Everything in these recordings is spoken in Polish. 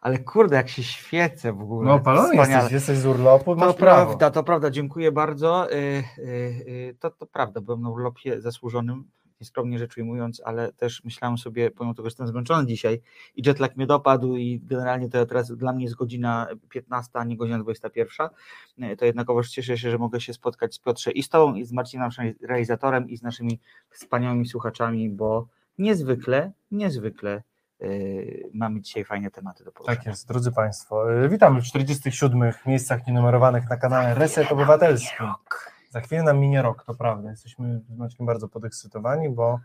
Ale kurde, jak się świecę w ogóle. No Wspaniale. jesteś, jesteś z urlopu, To masz prawo. prawda, to prawda, dziękuję bardzo. Y, y, y, To, to prawda, byłem na urlopie zasłużonym, nieskromnie rzecz ujmując, ale też myślałem sobie, pomimo tego, że jestem zmęczony dzisiaj i jetlag mnie dopadł i generalnie to teraz dla mnie jest godzina 15, a nie godzina 21, y, to jednakowoż cieszę się, że mogę się spotkać z Piotrze i z Tobą, i z Marcinem, naszym realizatorem, i z naszymi wspaniałymi słuchaczami, bo niezwykle, niezwykle mamy dzisiaj fajne tematy do poruszenia. Tak jest, drodzy Państwo. y, Witamy w 47 miejscach nienumerowanych na kanale Reset Obywatelski. Za chwilę nam minie rok, to prawda. Jesteśmy z Maćkiem bardzo podekscytowani, bo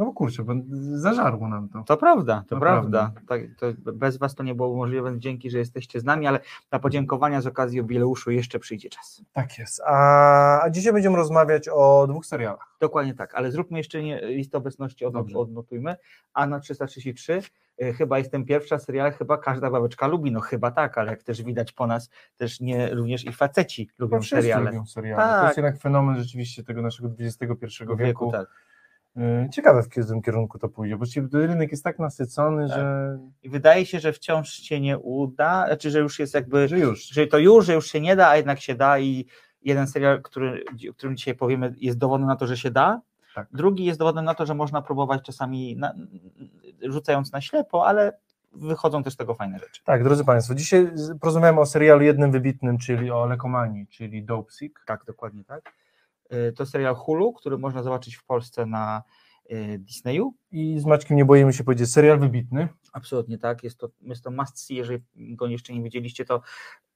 no bo kurczę, bo zażarło nam to. To prawda, to To prawda. Tak, to bez Was to nie było możliwe, więc dzięki, że jesteście z nami, ale na podziękowania z okazji jubileuszu jeszcze przyjdzie czas. Tak jest. A, a dzisiaj będziemy rozmawiać o dwóch serialach. Dokładnie tak, ale zróbmy jeszcze nie, listę obecności, odnot, Dobrze. odnotujmy. A na 333 y, chyba jestem pierwsza serial, chyba każda babeczka lubi, no chyba tak, ale jak też widać po nas, też nie również i faceci lubią Chyba wszyscy seriale. lubią seriale. To Tak. jest jednak fenomen rzeczywiście tego naszego XXI wieku. tak. Y, Ciekawe w którym kierunku to pójdzie, bo rynek jest tak nasycony, Tak. że, I wydaje się, że wciąż się nie uda, znaczy, że już jest jakby że już. że to już, że już się nie da, a jednak się da i jeden serial, który, o którym dzisiaj powiemy, jest dowodem na to, że się da. Tak. Drugi jest dowodem na to, że można próbować czasami na, rzucając na ślepo, ale wychodzą też z tego fajne rzeczy. Tak, drodzy Państwo, dzisiaj porozmawiamy o serialu jednym wybitnym, czyli o lekomanii, czyli Dopesick. Tak, dokładnie tak. Y, To serial Hulu, który można zobaczyć w Polsce na y, Disneyu. I z Maćkiem nie boimy się powiedzieć, serial wybitny. Absolutnie tak. Jest to, jest to must see. Jeżeli go jeszcze nie widzieliście, to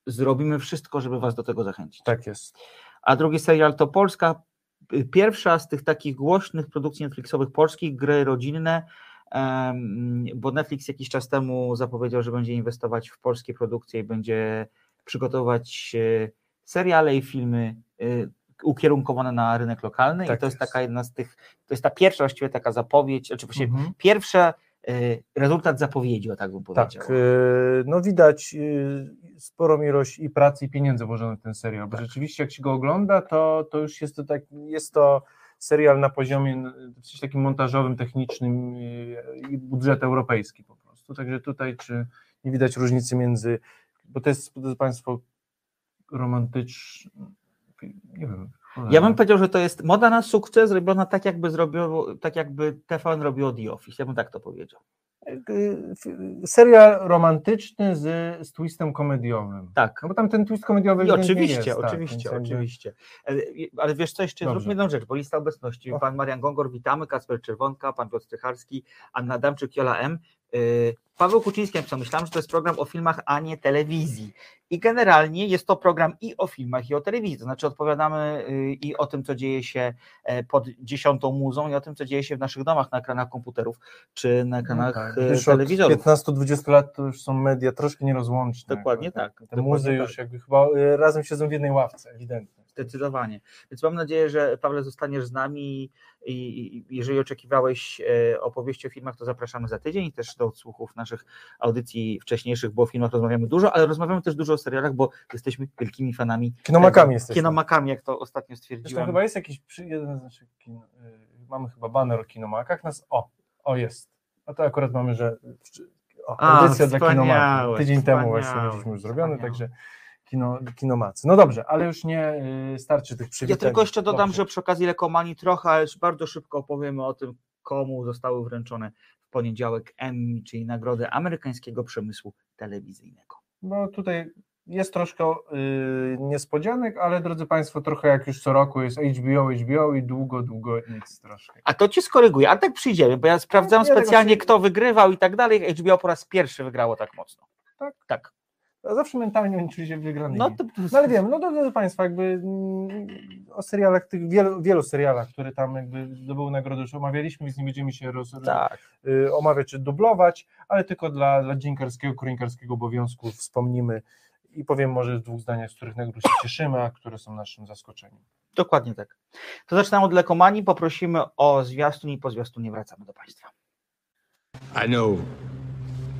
zrobimy wszystko, żeby Was do tego zachęcić. Tak jest. a drugi serial to Polska. y, Pierwsza z tych takich głośnych produkcji Netflixowych polskich, gry rodzinne, bo Netflix jakiś czas temu zapowiedział, że będzie inwestować w polskie produkcje i będzie przygotowywać e, seriale i filmy ukierunkowane na rynek lokalny Tak i to jest jest. taka jedna z tych, to jest ta pierwsza właściwie taka zapowiedź, znaczy właściwie Mhm. pierwsza e, rezultat zapowiedzi, o tak bym powiedział. Tak, y, no widać y, sporą ilość i pracy i pieniędzy włożonych w ten serial, bo Tak. rzeczywiście jak się go ogląda, to, to już jest to tak, jest to serial na poziomie n- coś takim montażowym, technicznym y, i budżet europejski po prostu, także tutaj czy nie widać różnicy między, bo to jest, drodzy Państwo, romantyczny, nie wiem. Ja bym powiedział, że to jest moda na sukces zrobiona tak, jakby zrobiło, tak jakby TVN robiło The Office. Ja bym tak to powiedział. Serial romantyczny z, z twistem komediowym. Tak. No bo tam ten twist komediowy I oczywiście, jest, tak, oczywiście, jakby- oczywiście. E, Ale wiesz co, jeszcze Dobrze. zróbmy jedną rzecz, bo lista obecności. Pan Marian Gongor, witamy, Kasper Czerwonka, pan Piotr Strycharski, Anna Adamczyk, Jola M. E, Paweł Kuczyński napisał, myślałem, że to jest program o filmach, a nie telewizji. I generalnie jest to program i o filmach, i o telewizji. To znaczy odpowiadamy y, i o tym, co dzieje się e, pod dziesiątą muzą, i o tym, co dzieje się w naszych domach na ekranach komputerów, czy na ekranach tak. e, telewizorów. 15-20 lat to już są media troszkę nierozłączne. Dokładnie tak, Te dokładnie muzy tak. już jakby chyba y, razem siedzą w jednej ławce, ewidentnie. Zdecydowanie. Więc mam nadzieję, że Pawle zostaniesz z nami i, jeżeli oczekiwałeś e, opowieści o filmach, to zapraszamy za tydzień też do odsłuchów naszych audycji wcześniejszych, bo o filmach rozmawiamy dużo, ale rozmawiamy też dużo o serialach, bo jesteśmy wielkimi fanami. Kinomakami tego. jesteśmy. Kinomakami, jak to ostatnio Zresztą stwierdziłem. chyba jest jakiś, jeden z naszych kin, y, mamy chyba baner o kinomakach, nas, o, o jest. No to akurat mamy, że o, A, audycja dla wspaniałe, kinomaków. Tydzień temu właśnie mieliśmy już zrobiony, także kino, kinomacy. No dobrze, ale już nie y, starczy tych Ja przywitań. tylko jeszcze dodam, Dobrze. że przy okazji Lekomanii trochę, ale już bardzo szybko opowiemy o tym, komu zostały wręczone w poniedziałek Emmy, czyli nagrody amerykańskiego przemysłu telewizyjnego. No tutaj jest troszkę y, niespodzianek, ale drodzy Państwo, trochę jak już co roku jest HBO, HBO i długo, długo nic troszkę. A to cię skoryguję, a tak przyjdziemy, bo ja sprawdzałem Ja tego specjalnie, się- kto wygrywał i tak dalej. HBO po raz pierwszy wygrało tak mocno. Tak? Tak. A zawsze mentalnie oni czuli się wygranymi. No to, No ale wiem, no to, drodzy Państwo, jakby mm, o serialach, tych wielu, wielu serialach, które tam jakby zdobyły nagrody, już omawialiśmy, więc nie będziemy się roz, tak. y, omawiać czy dublować, ale tylko dla, dla dziennikarskiego, kronikarskiego obowiązku wspomnimy i powiem może w dwóch zdaniach, z których nagród się cieszymy, a które są naszym zaskoczeniem. Dokładnie tak. To zaczynamy od Lekomanii, poprosimy o zwiastun i po zwiastunie wracamy do Państwa. I know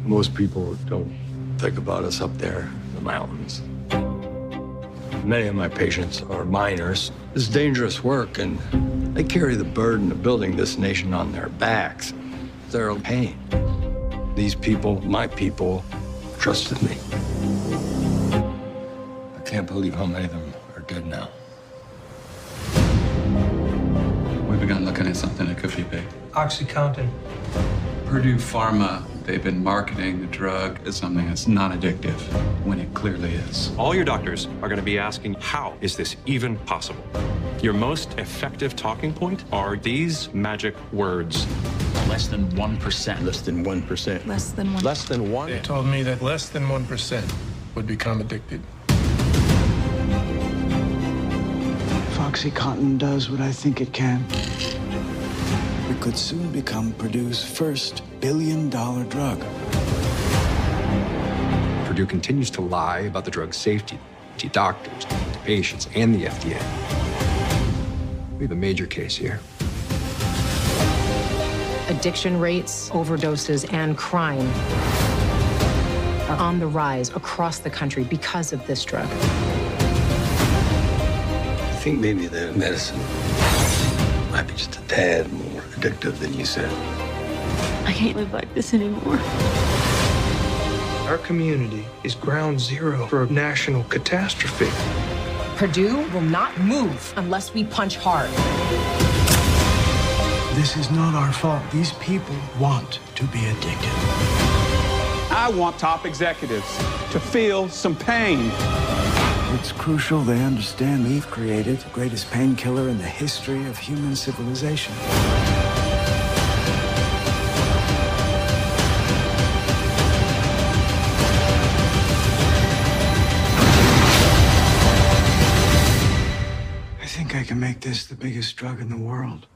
most people don't think about us up there in the mountains. Many of my patients are miners. It's dangerous work, and they carry the burden of building this nation on their backs. They're in pain. These people, my people, trusted me. I can't believe how many of them are dead now. We began looking at something that could be big. OxyContin. Purdue Pharma, they've been marketing the drug as something that's non addictive when it clearly is. All your doctors are going to be asking, how is this even possible? Your most effective talking point are these magic words. Less than 1%. Less than 1%. Less than one. Less than one? They told me that less than 1% would become addicted. If OxyContin does what I think it can, it could soon become Purdue's first billion dollar drug. Purdue continues to lie about the drug's safety to doctors, to patients, and the FDA. We have a major case here. Addiction rates, overdoses, and crime are on the rise across the country because of this drug. I think maybe the medicine might be just a tad more addictive than you said. I can't live like this anymore. Our community is ground zero for a national catastrophe. Purdue will not move unless we punch hard. This is not our fault. These people want to be addicted. I want top executives to feel some pain. It's crucial they understand we've created the greatest painkiller in the history of human civilization. Can make this the biggest drug in the world.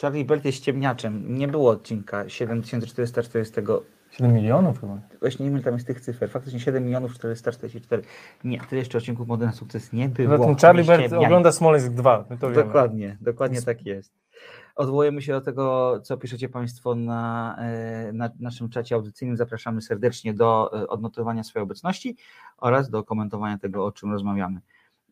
Charlie Belt jest ciemniaczem. Nie było odcinka 7440. 7 milionów chyba. Właśnie nie wiem, tam jest tych cyfr. Faktycznie 7 milionów 444. Nie, tyle jeszcze odcinków Mody na sukces nie było. Poza tym Charlie ściemniaj. ogląda Smoleńsk 2. My to wiemy. Dokładnie, dokładnie tak jest. Odwołujemy się do tego, co piszecie Państwo na, e, na naszym czacie audycyjnym. Zapraszamy serdecznie do e, odnotowania swojej obecności oraz do komentowania tego, o czym rozmawiamy,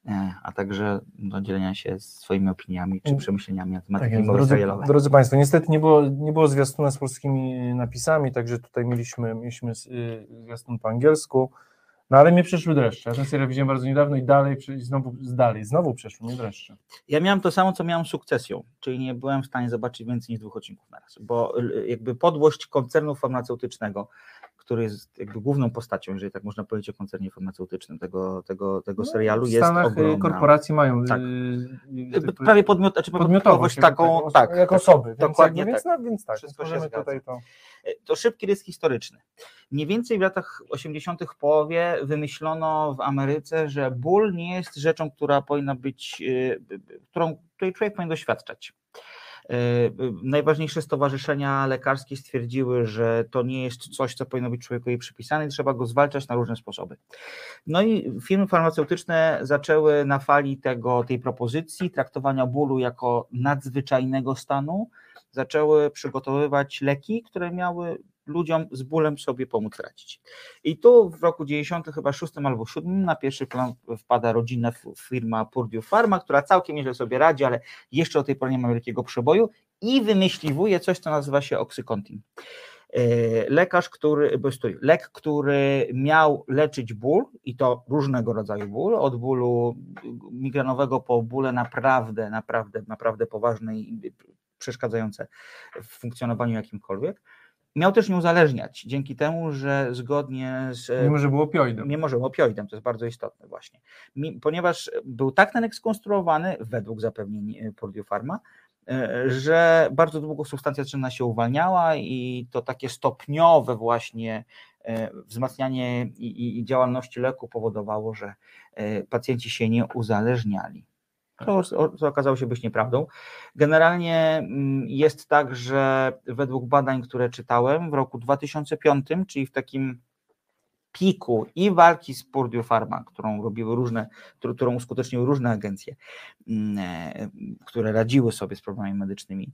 E, a także do dzielenia się swoimi opiniami czy przemyśleniami na temat Tak Drodzy, serialowe. drodzy Państwo, niestety nie było, nie było zwiastuna z polskimi napisami, także tutaj mieliśmy, mieliśmy zwiastun po angielsku, no ale mnie przeszły dreszcze. Ja ten serial widziałem bardzo niedawno i dalej, znowu, dalej, znowu przeszły mnie dreszcze. Ja miałem to samo, co miałem z sukcesją, czyli nie byłem w stanie zobaczyć więcej niż dwóch odcinków na raz, bo jakby podłość koncernu farmaceutycznego, który jest jakby główną postacią, jeżeli tak można powiedzieć o koncernie farmaceutycznym tego, tego, tego serialu, No, w jest Stanach y, ogromna. korporacje mają Tak. y, y, prawie podmiot, znaczy podmiotowość taką, jako- tak, jak tak, osoby, więc, dokładnie jakby, tak. więc, no, więc tak, Wszystko się zgadza. tutaj to... To szybki rys historyczny. Mniej więcej w latach 80. w połowie wymyślono w Ameryce, że ból nie jest rzeczą, która powinna być, y, którą, której człowiek powinien doświadczać. Y, Najważniejsze stowarzyszenia lekarskie stwierdziły, że to nie jest coś, co powinno być człowiekowi przypisane i trzeba go zwalczać na różne sposoby. No i firmy farmaceutyczne zaczęły na fali tego, tej propozycji traktowania bólu jako nadzwyczajnego stanu, zaczęły przygotowywać leki, które miały ludziom z bólem sobie pomóc radzić. I tu w roku 90 chyba 6 albo 7 na pierwszy plan wpada rodzinna firma Purdue Pharma, która całkiem nieźle sobie radzi, ale jeszcze o tej pory nie ma wielkiego przeboju i wymyśliwuje coś, co nazywa się Oxycontin. E, Lekarz, który, bo to lek, który miał leczyć ból i to różnego rodzaju ból, od bólu migrenowego po bóle naprawdę, naprawdę, naprawdę poważne i przeszkadzające w funkcjonowaniu jakimkolwiek. Miał też nie uzależniać, dzięki temu, że zgodnie z. Mimo, że był opioidem. Mimo, że był opioidem, to jest bardzo istotne właśnie. Ponieważ był tak ten skonstruowany, według zapewnień e, Purdue Pharma, e, że bardzo długo substancja czynna się uwalniała i to takie stopniowe właśnie e, wzmacnianie i, i, i działalności leku powodowało, że pacjenci się nie uzależniali. To, to okazało się być nieprawdą. Generalnie mm, jest tak, że według badań, które czytałem w roku 2005, czyli w takim piku i walki z Purdue którą robiły różne, którą, którą uskuteczniły różne agencje, mm, e, które radziły sobie z problemami medycznymi,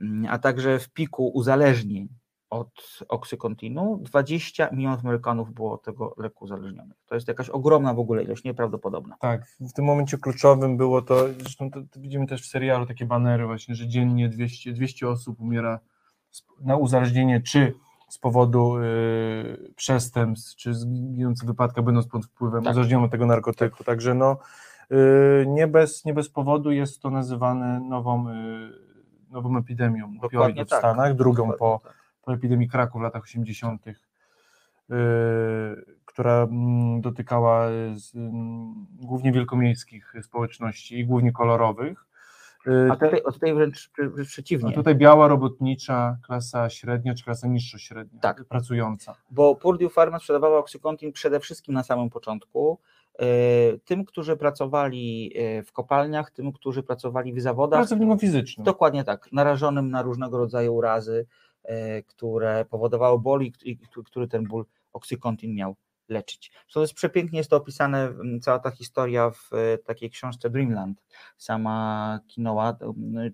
mm, a także w piku uzależnień od oksykontinu, 20 milionów Amerykanów było od tego leku uzależnionych. To jest jakaś ogromna w ogóle ilość, nieprawdopodobna. Tak, w tym momencie kluczowym było to, zresztą to, to widzimy też w serialu takie banery właśnie, że dziennie 200, 200 osób umiera na uzależnienie, czy z powodu y, przestępstw, czy zginących wypadkach, będąc pod wpływem tak. uzależnionym tego narkotyku. Tak. Także no, y, nie, bez, nie bez powodu jest to nazywane nową, y, nową epidemią opioidów tak. w Stanach, drugą po, tak. Po epidemii kraku w latach 80., która mm, dotykała mm, głównie wielkomiejskich społeczności i głównie kolorowych. A tutaj, a tutaj wręcz, wręcz przeciwnie. A tutaj biała robotnicza, klasa średnia czy klasa niższa średnia, tak. pracująca. Bo Purdue Pharma sprzedawała Oxycontin przede wszystkim na samym początku tym, którzy pracowali w kopalniach, tym, którzy pracowali w zawodach. Pracownikom fizycznym. Dokładnie tak, narażonym na różnego rodzaju urazy, które powodowały ból i który ten ból Oxycontin miał leczyć. To jest przepięknie jest to opisane, mm, cała ta historia w e, takiej książce Dreamland. Sama Kinoa,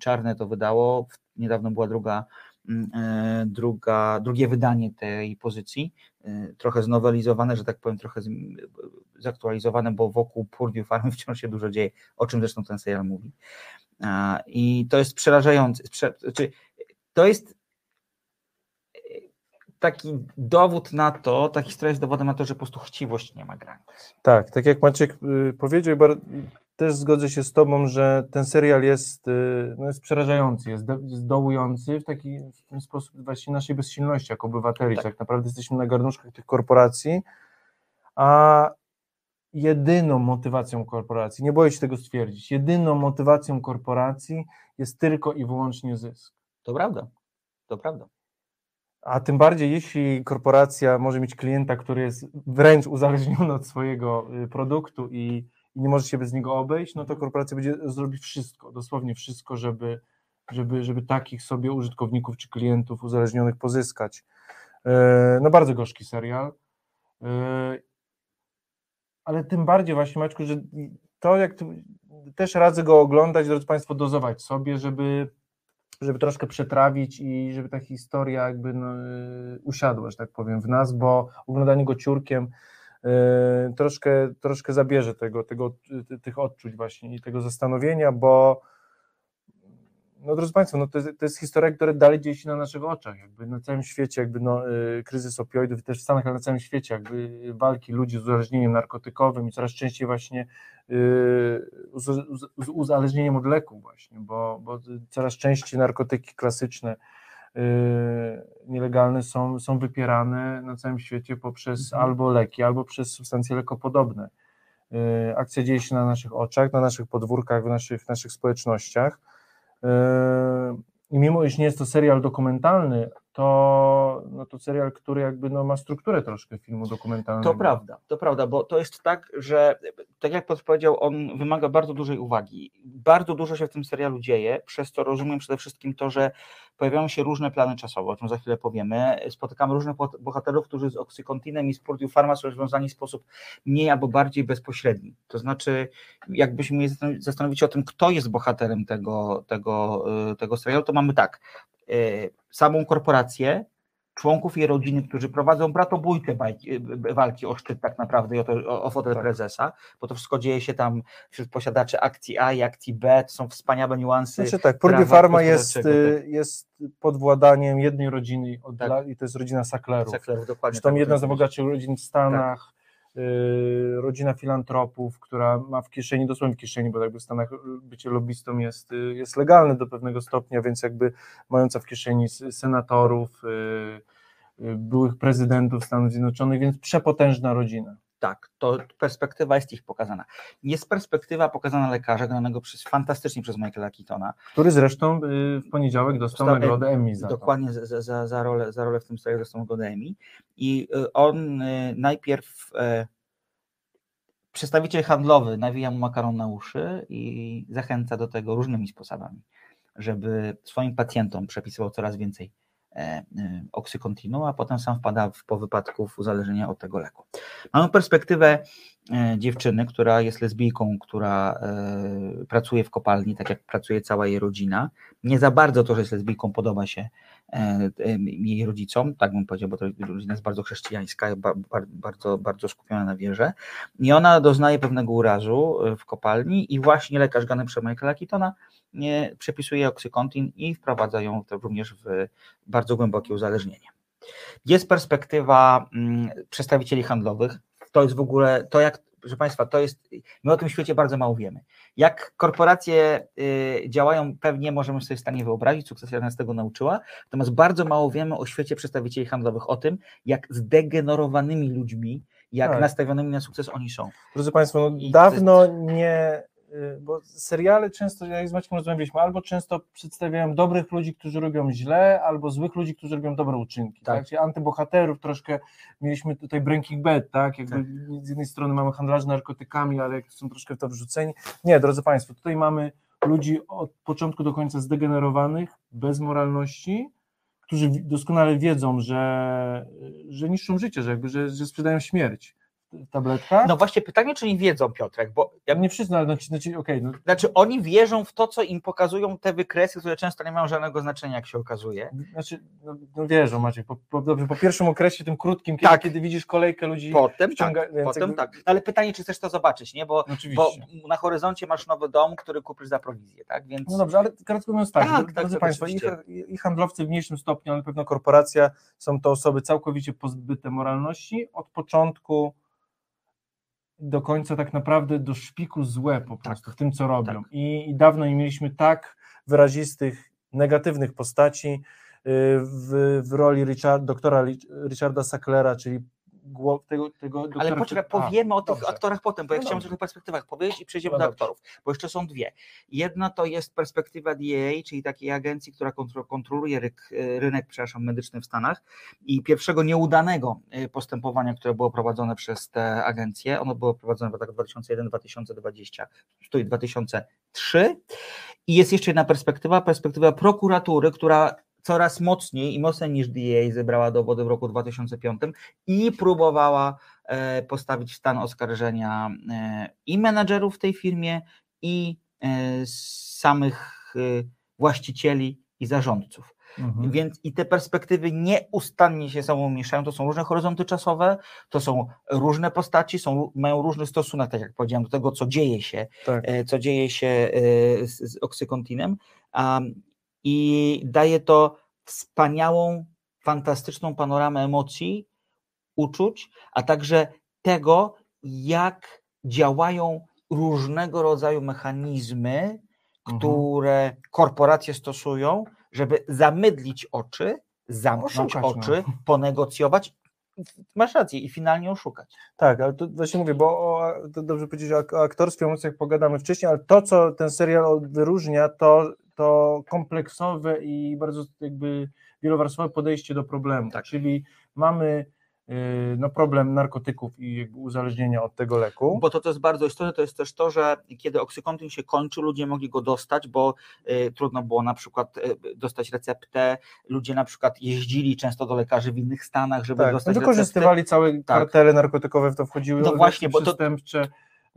Czarne to wydało, niedawno była druga, mm, e, druga, drugie wydanie tej pozycji, e, trochę znowelizowane, że tak powiem, trochę zaktualizowane, bo wokół Purdue Farm wciąż się dużo dzieje, o czym zresztą ten serial mówi. I to jest przerażające. Znaczy, to jest taki dowód na to, ta historia jest dowodem na to, że po prostu chciwość nie ma granic. Tak, tak jak Maciek y, powiedział, też zgodzę się z Tobą, że ten serial jest, y, no jest przerażający, jest, jest dołujący w taki w ten sposób właśnie naszej bezsilności jako obywateli. Tak. tak naprawdę jesteśmy na garnuszkach tych korporacji, a jedyną motywacją korporacji, nie boję się tego stwierdzić, jedyną motywacją korporacji jest tylko i wyłącznie zysk. To prawda, to prawda. A tym bardziej, jeśli korporacja może mieć klienta, który jest wręcz uzależniony od swojego y, produktu i, nie może się bez niego obejść, no to korporacja będzie zrobić wszystko, dosłownie wszystko, żeby, żeby, żeby takich sobie użytkowników czy klientów uzależnionych pozyskać. E, no bardzo gorzki serial. E, ale tym bardziej właśnie, Maćku, że to jak też radzę go oglądać, drodzy Państwo, dozować sobie, żeby żeby troszkę przetrawić i żeby ta historia jakby no, y, usiadła, że tak powiem, w nas, bo oglądanie go ciurkiem y, troszkę, troszkę zabierze tego, tego, tych odczuć właśnie i tego zastanowienia, bo no drodzy Państwo, no to, to jest historia, która dalej dzieje się na naszych oczach, jakby na całym świecie, jakby no, y, kryzys opioidów, też w Stanach, ale na całym świecie, jakby walki ludzi z uzależnieniem narkotykowym i coraz częściej właśnie y, z uzależnieniem od leku właśnie, bo, bo coraz częściej narkotyki klasyczne, y, nielegalne są, są wypierane na całym świecie poprzez mhm. albo leki, albo przez substancje lekopodobne. Akcja dzieje się na naszych oczach, na naszych podwórkach, w naszych, w naszych społecznościach. Yy, I mimo, iż nie jest to serial dokumentalny, to, no to serial, który jakby no, ma strukturę troszkę filmu dokumentalnego. To prawda, to prawda, bo to jest tak, że tak jak podpowiedział, on wymaga bardzo dużej uwagi. Bardzo dużo się w tym serialu dzieje, przez to rozumiem przede wszystkim to, że pojawiają się różne plany czasowe, o czym za chwilę powiemy. Spotykamy różnych bohaterów, którzy z Oxycontinem i z Purdue są związani w sposób mniej albo bardziej bezpośredni. To znaczy, jakbyśmy mieli zastanowić się o tym, kto jest bohaterem tego, tego, y, tego serialu, to mamy tak, samą korporację, członków jej rodziny, którzy prowadzą bratobójkę walki o szczyt tak naprawdę i o, to, o, fotel tak. prezesa, bo to wszystko dzieje się tam wśród posiadaczy akcji A i akcji B, to są wspaniałe niuanse. Znaczy tak, Purdue Pharma jest, y, jest pod władaniem jednej rodziny od tak. i to jest rodzina Sacklerów. Sacklerów dokładnie. Zresztą tak, jedna z najbogatszych rodzin w Stanach, tak. Y, rodzina filantropów, która ma w kieszeni, dosłownie w kieszeni, bo jakby w Stanach bycie lobbystą jest, y, jest legalne do pewnego stopnia, więc jakby mająca w kieszeni senatorów, y, byłych prezydentów Stanów Zjednoczonych, więc przepotężna rodzina. Tak, to perspektywa jest ich pokazana. Jest perspektywa pokazana lekarza, granego przez, fantastycznie przez Michaela Keatona. Który zresztą w poniedziałek dostał nagrodę Emmy za Dokładnie, za, za, za, rolę, za rolę w tym serialu dostał nagrodę Emmy. I on najpierw e, przedstawiciel handlowy nawija mu makaron na uszy i zachęca do tego różnymi sposobami, żeby swoim pacjentom przepisywał coraz więcej oksykontinu, a potem sam wpada w, po wypadku w uzależnienia od tego leku. Mamy perspektywę e, dziewczyny, która jest lesbijką, która pracuje w kopalni, tak jak pracuje cała jej rodzina. Nie za bardzo to, że jest lesbijką, podoba się e, jej rodzicom, tak bym powiedział, bo to rodzina jest bardzo chrześcijańska, bardzo, bardzo skupiona na wierze. I ona doznaje pewnego urazu w kopalni i właśnie lekarz gany przez Michaela Keatona przepisuje oksykontin i wprowadza ją również w bardzo głębokie uzależnienie. Jest perspektywa mm, przedstawicieli handlowych. To jest w ogóle to, jak, proszę Państwa, to jest. My o tym świecie bardzo mało wiemy. Jak korporacje y, działają, pewnie możemy sobie w stanie wyobrazić, sukcesja nas tego nauczyła, natomiast bardzo mało wiemy o świecie przedstawicieli handlowych, o tym, jak zdegenerowanymi ludźmi, jak tak. nastawionymi na sukces oni są. Drodzy Państwo, no, dawno nie bo seriale często, jak z Maćkiem rozmawialiśmy, albo często przedstawiają dobrych ludzi, którzy robią źle, albo złych ludzi, którzy robią dobre uczynki. Tak. tak? Czyli antybohaterów troszkę, mieliśmy tutaj Breaking Bad, tak? Jakby tak. z jednej strony mamy handlarzy narkotykami, ale są troszkę w to wrzuceni. Nie, drodzy Państwo, tutaj mamy ludzi od początku do końca zdegenerowanych, bez moralności, którzy doskonale wiedzą, że, że niszczą życie, że, jakby, że, że sprzedają śmierć tabletka? No właśnie pytanie, czy oni wiedzą, Piotrek, bo... Ja nie przyznam, no, znaczy, okay, no. Znaczy oni wierzą w to, co im pokazują te wykresy, które często nie mają żadnego znaczenia, jak się okazuje. Znaczy, no, no wierzą Maciek, po, po, dobrze, po pierwszym okresie, tym krótkim, kiedy, tak. kiedy widzisz kolejkę ludzi... Potem wciąga, tak, potem jakby... tak. Ale pytanie, czy chcesz to zobaczyć, nie? Bo, bo na horyzoncie masz nowy dom, który kupisz za prowizję, tak? Więc... No dobrze, ale krótko mówiąc tak, tak, drodzy tak, Państwo, i, i handlowcy w mniejszym stopniu, ale na pewno korporacja, są to osoby całkowicie pozbyte moralności, od początku do końca tak naprawdę do szpiku złe po prostu tak. w tym, co robią. Tak. I, I, dawno nie mieliśmy tak wyrazistych, negatywnych postaci y, w, w roli Richard, doktora Richarda Sacklera, czyli tego, tego doktora, Ale poczekaj, powiemy o tych dobrze. aktorach potem, bo ja no chciałem o tych perspektywach powiedzieć i przejdziemy no do dobrze. aktorów, bo jeszcze są dwie. Jedna to jest perspektywa DEA, czyli takiej agencji, która kontroluje ryk, rynek przepraszam, medyczny w Stanach i pierwszego nieudanego y, postępowania, które było prowadzone przez tę agencję, ono było prowadzone w latach 2001-2020, czyli 2003 i jest jeszcze jedna perspektywa, perspektywa prokuratury, która coraz mocniej i mocniej niż DEA zebrała dowody w roku 2005 i próbowała e, postawić stan oskarżenia e, i menadżerów w tej firmie, i e, samych właścicieli i zarządców. Mhm. Więc i te perspektywy nieustannie się sobą mieszają. To są różne horyzonty czasowe, to są różne postaci, są, mają różny stosunek, tak jak powiedziałem, do tego, co dzieje się, tak. co dzieje się z, z oksykontinem i daje to wspaniałą, fantastyczną panoramę emocji, uczuć, a także tego, jak działają różnego rodzaju mechanizmy, mhm. które korporacje stosują, żeby zamydlić oczy, zamknąć Oszukać, oczy, no. ponegocjować masz rację i finalnie oszukać. Tak, ale to właśnie mówię, bo o, dobrze powiedzieć o aktorstwie, o emocjach pogadamy wcześniej, ale to, co ten serial wyróżnia, to to kompleksowe i bardzo jakby wielowarstwowe podejście do problemu. Tak. Czyli mamy y, no, problem narkotyków i uzależnienia od tego leku. Bo to, co jest bardzo istotne, to jest też to, że kiedy oksykontin się kończy, ludzie mogli go dostać, bo y, trudno było na przykład y, dostać receptę, ludzie na przykład jeździli często do lekarzy w innych stanach, żeby tak, dostać no, wykorzystywali recepty. całe tak. kartele narkotykowe w to wchodziły. No właśnie, bo to,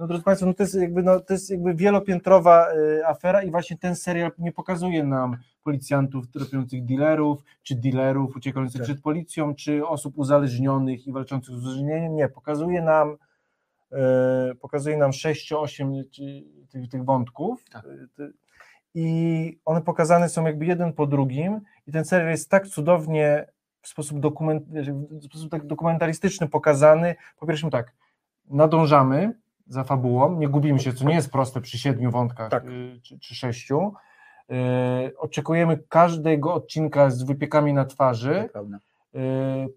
no drodzy Państwo, no to, jest jakby, no, to jest jakby wielopiętrowa y, afera i właśnie ten serial nie pokazuje nam policjantów tropiących dealerów, czy dealerów uciekających tak. przed policją, czy osób uzależnionych i walczących z uzależnieniem. Nie, pokazuje nam y, pokazuje nam 6-8 tych, tych wątków tak. y, i one pokazane są jakby jeden po drugim i ten serial jest tak cudownie w sposób, dokument, w sposób tak dokumentarystyczny pokazany. Po pierwsze tak, nadążamy, za fabułą, nie gubimy się, co nie jest proste przy siedmiu wątkach tak. Y, czy, czy, sześciu. Y, oczekujemy każdego odcinka z wypiekami na twarzy. Y,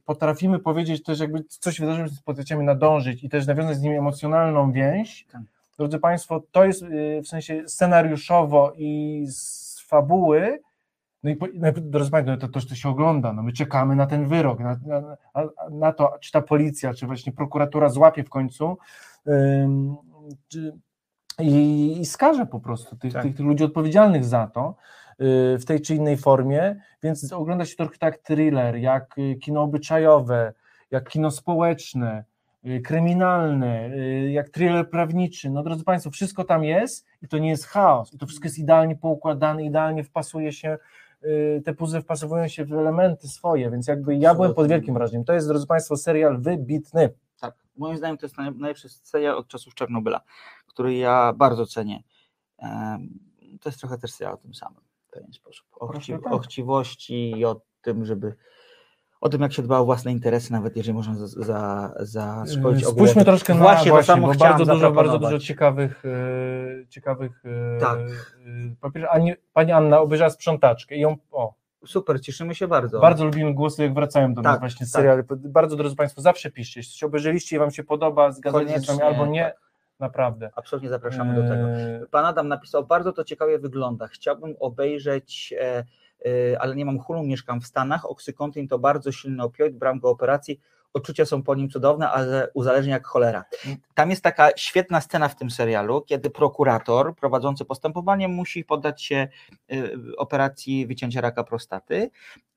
potrafimy powiedzieć też, jakby coś wydarzyło, z potrafiamy nadążyć i też nawiązać z nim emocjonalną więź. Tak. Drodzy Państwo, to jest w sensie scenariuszowo i z fabuły. No i no, drodzy Państwo, no to, to, to się ogląda. No my czekamy na ten wyrok, na, na, na to, czy ta policja, czy właśnie prokuratura złapie w końcu i, i skaże po prostu tych, tak. tych, tych ludzi odpowiedzialnych za to y, w tej czy innej formie, więc ogląda się trochę tak thriller, jak y, kino obyczajowe, jak kino społeczne, y, kryminalne, jak thriller prawniczy. No drodzy Państwo, wszystko tam jest i to nie jest chaos. I to wszystko jest idealnie poukładane, idealnie wpasuje się te puzzle wpasowują się w elementy swoje, więc jakby ja byłem pod wielkim wrażeniem. To jest, drodzy Państwo, serial wybitny. Tak, moim zdaniem to jest naj- najlepszy serial od czasów Czarnobyla, który ja bardzo cenię. To jest trochę też serial o tym samym w pewien sposób. O, chciw- tak. o chciwości i o tym, żeby o tym, jak się dba o własne interesy, nawet jeżeli można za, za, za szkodzić Yy, Spójrzmy ogółowi. troszkę właśnie, na to samo bo bardzo dużo, bardzo dużo ciekawych, e, ciekawych e, Tak. Ani, Pani Anna obejrzała sprzątaczkę i ją, o, Super, cieszymy się bardzo. bardzo lubimy głosy, jak wracają do nas Tak, właśnie z tak. seriali. Bardzo, drodzy Państwo, zawsze piszcie, jeśli obejrzeliście i Wam się podoba, zgadzacie się z nami Koniecznie, albo nie, tak. naprawdę. Absolutnie zapraszamy do tego. Pan Adam napisał, bardzo to ciekawie wygląda. Chciałbym obejrzeć, e, ale nie mam hulu, mieszkam w Stanach. Oxycontin to bardzo silny opioid, brałem go operacji. Odczucia są po nim cudowne, ale uzależnia jak cholera. Tam jest taka świetna scena w tym serialu, kiedy prokurator prowadzący postępowanie musi poddać się e, operacji wycięcia raka prostaty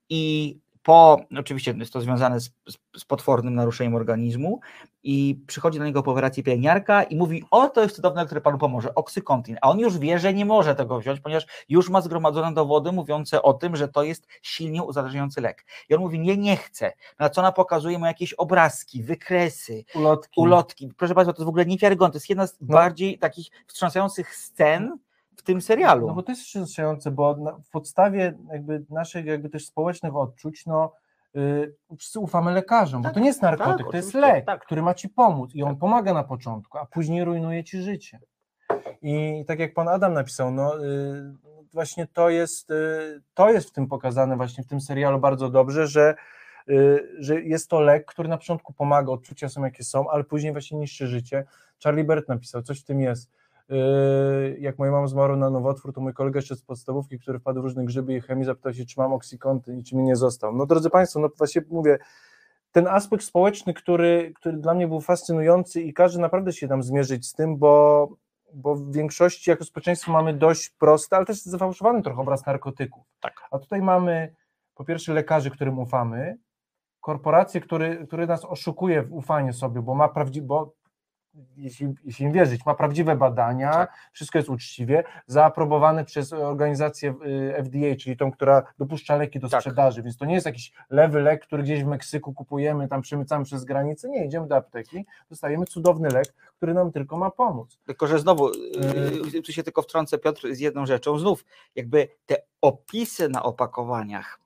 i po, oczywiście jest to związane z, z, z potwornym naruszeniem organizmu i przychodzi do niego po operacji pielęgniarka i mówi, o to jest cudowne, które panu pomoże, oksykontin, a on już wie, że nie może tego wziąć, ponieważ już ma zgromadzone dowody mówiące o tym, że to jest silnie uzależniający lek. I on mówi, nie, nie chcę, na co ona pokazuje mu jakieś obrazki, wykresy, ulotki. ulotki. Proszę Państwa, to jest w ogóle niewiarygodne, to jest jedna z bardziej takich wstrząsających scen tym serialu. No bo to jest wstrząsające, bo na, w podstawie jakby naszych jakby też społecznych odczuć, no yy, wszyscy ufamy lekarzom, bo to nie jest narkotyk, tak, to jest lek, który ma ci pomóc i on pomaga na początku, a później rujnuje ci życie. I tak jak pan Adam napisał, no yy, właśnie to jest, yy, to jest w tym pokazane właśnie w tym serialu bardzo dobrze, że yy, że jest to lek, który na początku pomaga, odczucia są jakie są, ale później właśnie niszczy życie. Charlie Bert napisał, coś w tym jest. Yy, jak moja mama zmarła na nowotwór, to mój kolega jeszcze z podstawówki, który wpadł w różne grzyby i chemii, zapytał się, czy mam oksykonty i czy mi nie został. No drodzy Państwo, no właśnie mówię, ten aspekt społeczny, który, który dla mnie był fascynujący i każe naprawdę się tam zmierzyć z tym, bo, bo w większości jako społeczeństwo mamy dość prosty, ale też zafałszowany trochę obraz narkotyków. Tak. A tutaj mamy po pierwsze lekarzy, którym ufamy, korporację, który, który nas oszukuje w ufanie sobie, bo ma prawdziwe, bo jeśli, jeśli im wierzyć, ma prawdziwe badania, wszystko jest uczciwie, zaaprobowane przez organizację y, FDA, czyli tą, która dopuszcza leki do sprzedaży, więc to nie jest jakiś lewy lek, który gdzieś w Meksyku kupujemy, tam przemycamy przez granicę, nie, idziemy do apteki, dostajemy cudowny lek, który nam tylko ma pomóc. Tylko, że znowu, yy, tu się tylko wtrącę Piotr z jedną rzeczą, znów jakby te opisy na opakowaniach,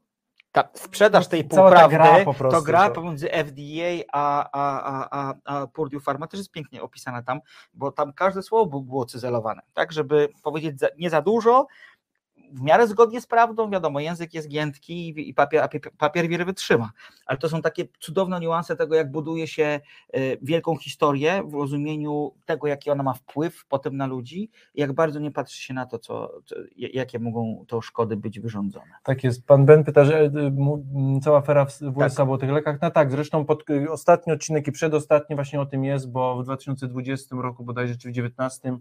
ta sprzedaż tej ta półprawdy, gra po prostu, to gra to- pomiędzy FDA a, a, a, a, a Purdue Pharma też jest pięknie opisana tam, bo tam każde słowo było- było cyzelowane, tak, żeby powiedzieć za, nie za dużo, w miarę zgodnie z prawdą, wiadomo, język jest giętki i- papier, papier, wiele wytrzyma, ale to są takie cudowne niuanse tego, jak buduje się y, wielką historię w rozumieniu tego, jaki ona ma wpływ potem na ludzi i jak bardzo nie patrzy się na to, co, jakie mogą to szkody być wyrządzone. Tak jest. Pan Ben pyta, że m, cała afera w USA Tak. o tych lekach. No tak, zresztą pod, y, ostatni odcinek i przedostatni właśnie o tym jest, bo w 2020 roku, bodajże czy w 2019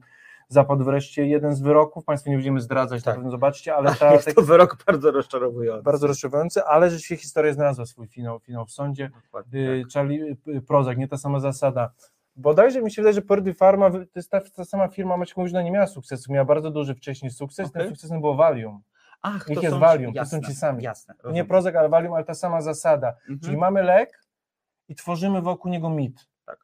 zapadł wreszcie jeden z wyroków. Państwu nie będziemy zdradzać, na pewno zobaczcie, ale ta, jest tak- to wyrok bardzo rozczarowujący. bardzo rozczarowujący, ale rzeczywiście historia znalazła swój finał, finał w sądzie. Y, Charlie y, Prozak, nie ta sama zasada. Bodajże mi się wydaje, że Purdue Pharma, to jest ta, ta sama firma, Maciek mówi, że ona nie miała sukcesu, miała bardzo duży wcześniej sukces, Okej. tym sukcesem było Valium. Ach, to jest są Valium, to jasne, są ci sami. jasne, nie. Prozac, ale Valium, ale ta sama zasada. Mhm. Czyli mamy lek i tworzymy wokół niego mit. Tak.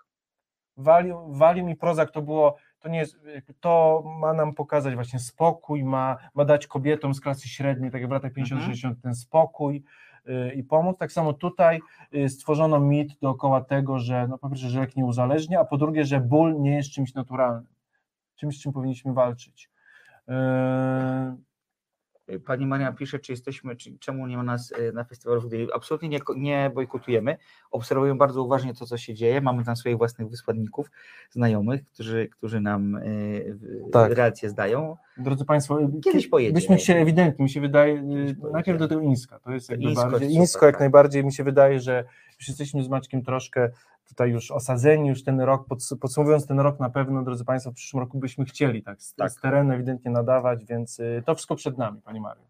Valium, Valium i Prozac to było, to nie jest, to ma nam pokazać właśnie spokój, ma, ma dać kobietom z klasy średniej, tak jak w latach 50-60 ten spokój y, i pomóc. Tak samo tutaj y, stworzono mit dookoła tego, że no po pierwsze, że lek nie uzależnia, a po drugie, że ból nie jest czymś naturalnym, czymś, z czym powinniśmy walczyć. Yy, Pani Maria pisze, czy jesteśmy, czy, czemu nie ma nas y, na festiwalu Foodie. Absolutnie nie, nie bojkotujemy. Obserwujemy bardzo uważnie to, co się dzieje. Mamy tam swoich własnych wysłanników, znajomych, którzy, którzy nam y, w- Tak. relacje zdają. Drodzy Państwo, Kiedyś pojedziemy. Byśmy chcieli ewidentnie, mi się wydaje, y, najpierw do tego Inska, to jest jakby Insko bardziej, Insko jak najbardziej, mi się wydaje, że już jesteśmy z Maćkiem troszkę tutaj już osadzeni, już ten rok, pods- podsumowując ten rok na pewno, drodzy Państwo, w przyszłym roku byśmy chcieli tak z, Tak. z terenu ewidentnie nadawać, więc y, to wszystko przed nami, Pani Mario.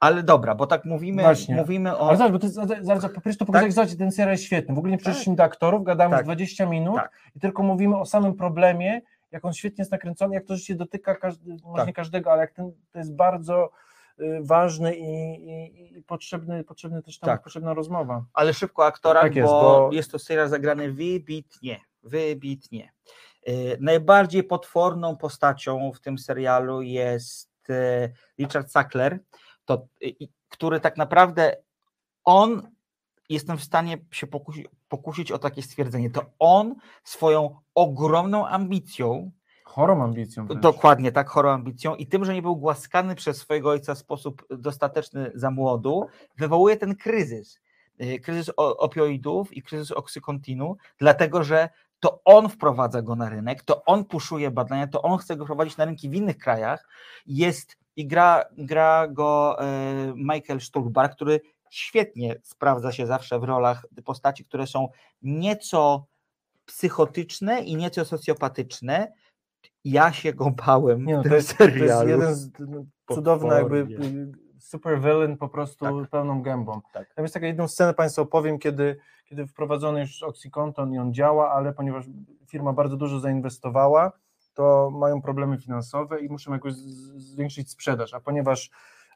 Ale dobra, bo tak mówimy, Właśnie. mówimy o. Ale zobacz, bo jest, zaraz, po prostu pokazać, tak? ten serial jest świetny, w ogóle nie przeszliśmy do aktorów, gadamy Tak. 20 minut Tak. i tylko mówimy o samym problemie, jak on świetnie jest nakręcony, jak to życie dotyka każdy, może Tak. nie każdego, ale jak ten, to jest bardzo ważny i, i, i potrzebny, potrzebny też tam Tak. potrzebna rozmowa. Ale szybko aktora, Tak jest, bo, bo- jest to serial zagrany wybitnie, wybitnie. E, Najbardziej potworną postacią w tym serialu jest e, Richard Sackler, to, który tak naprawdę on, jestem w stanie się pokusić, pokusić o takie stwierdzenie, to on swoją ogromną ambicją, Chorą ambicją. Dokładnie, tak, chorą ambicją i tym, że nie był głaskany przez swojego ojca w sposób dostateczny za młodu, wywołuje ten kryzys. Y, Kryzys opioidów i kryzys oksykontinu, dlatego że to on wprowadza go na rynek, to on puszuje badania, to on chce go prowadzić na rynki w innych krajach. Jest i gra, gra go e, Michael Stuhlbarg, który świetnie sprawdza się zawsze w rolach postaci, które są nieco psychotyczne i nieco socjopatyczne. Ja się go bałem Nie, no, w to, jest, to jest serialu. jeden z cudowny jakby y, super villain po prostu pełną gębą. Tak. Tam jest taka jedną scenę Państwu opowiem, kiedy, kiedy wprowadzony już Oxycontin i on działa, ale ponieważ firma bardzo dużo zainwestowała, to mają problemy finansowe i muszą jakoś zwiększyć sprzedaż, a ponieważ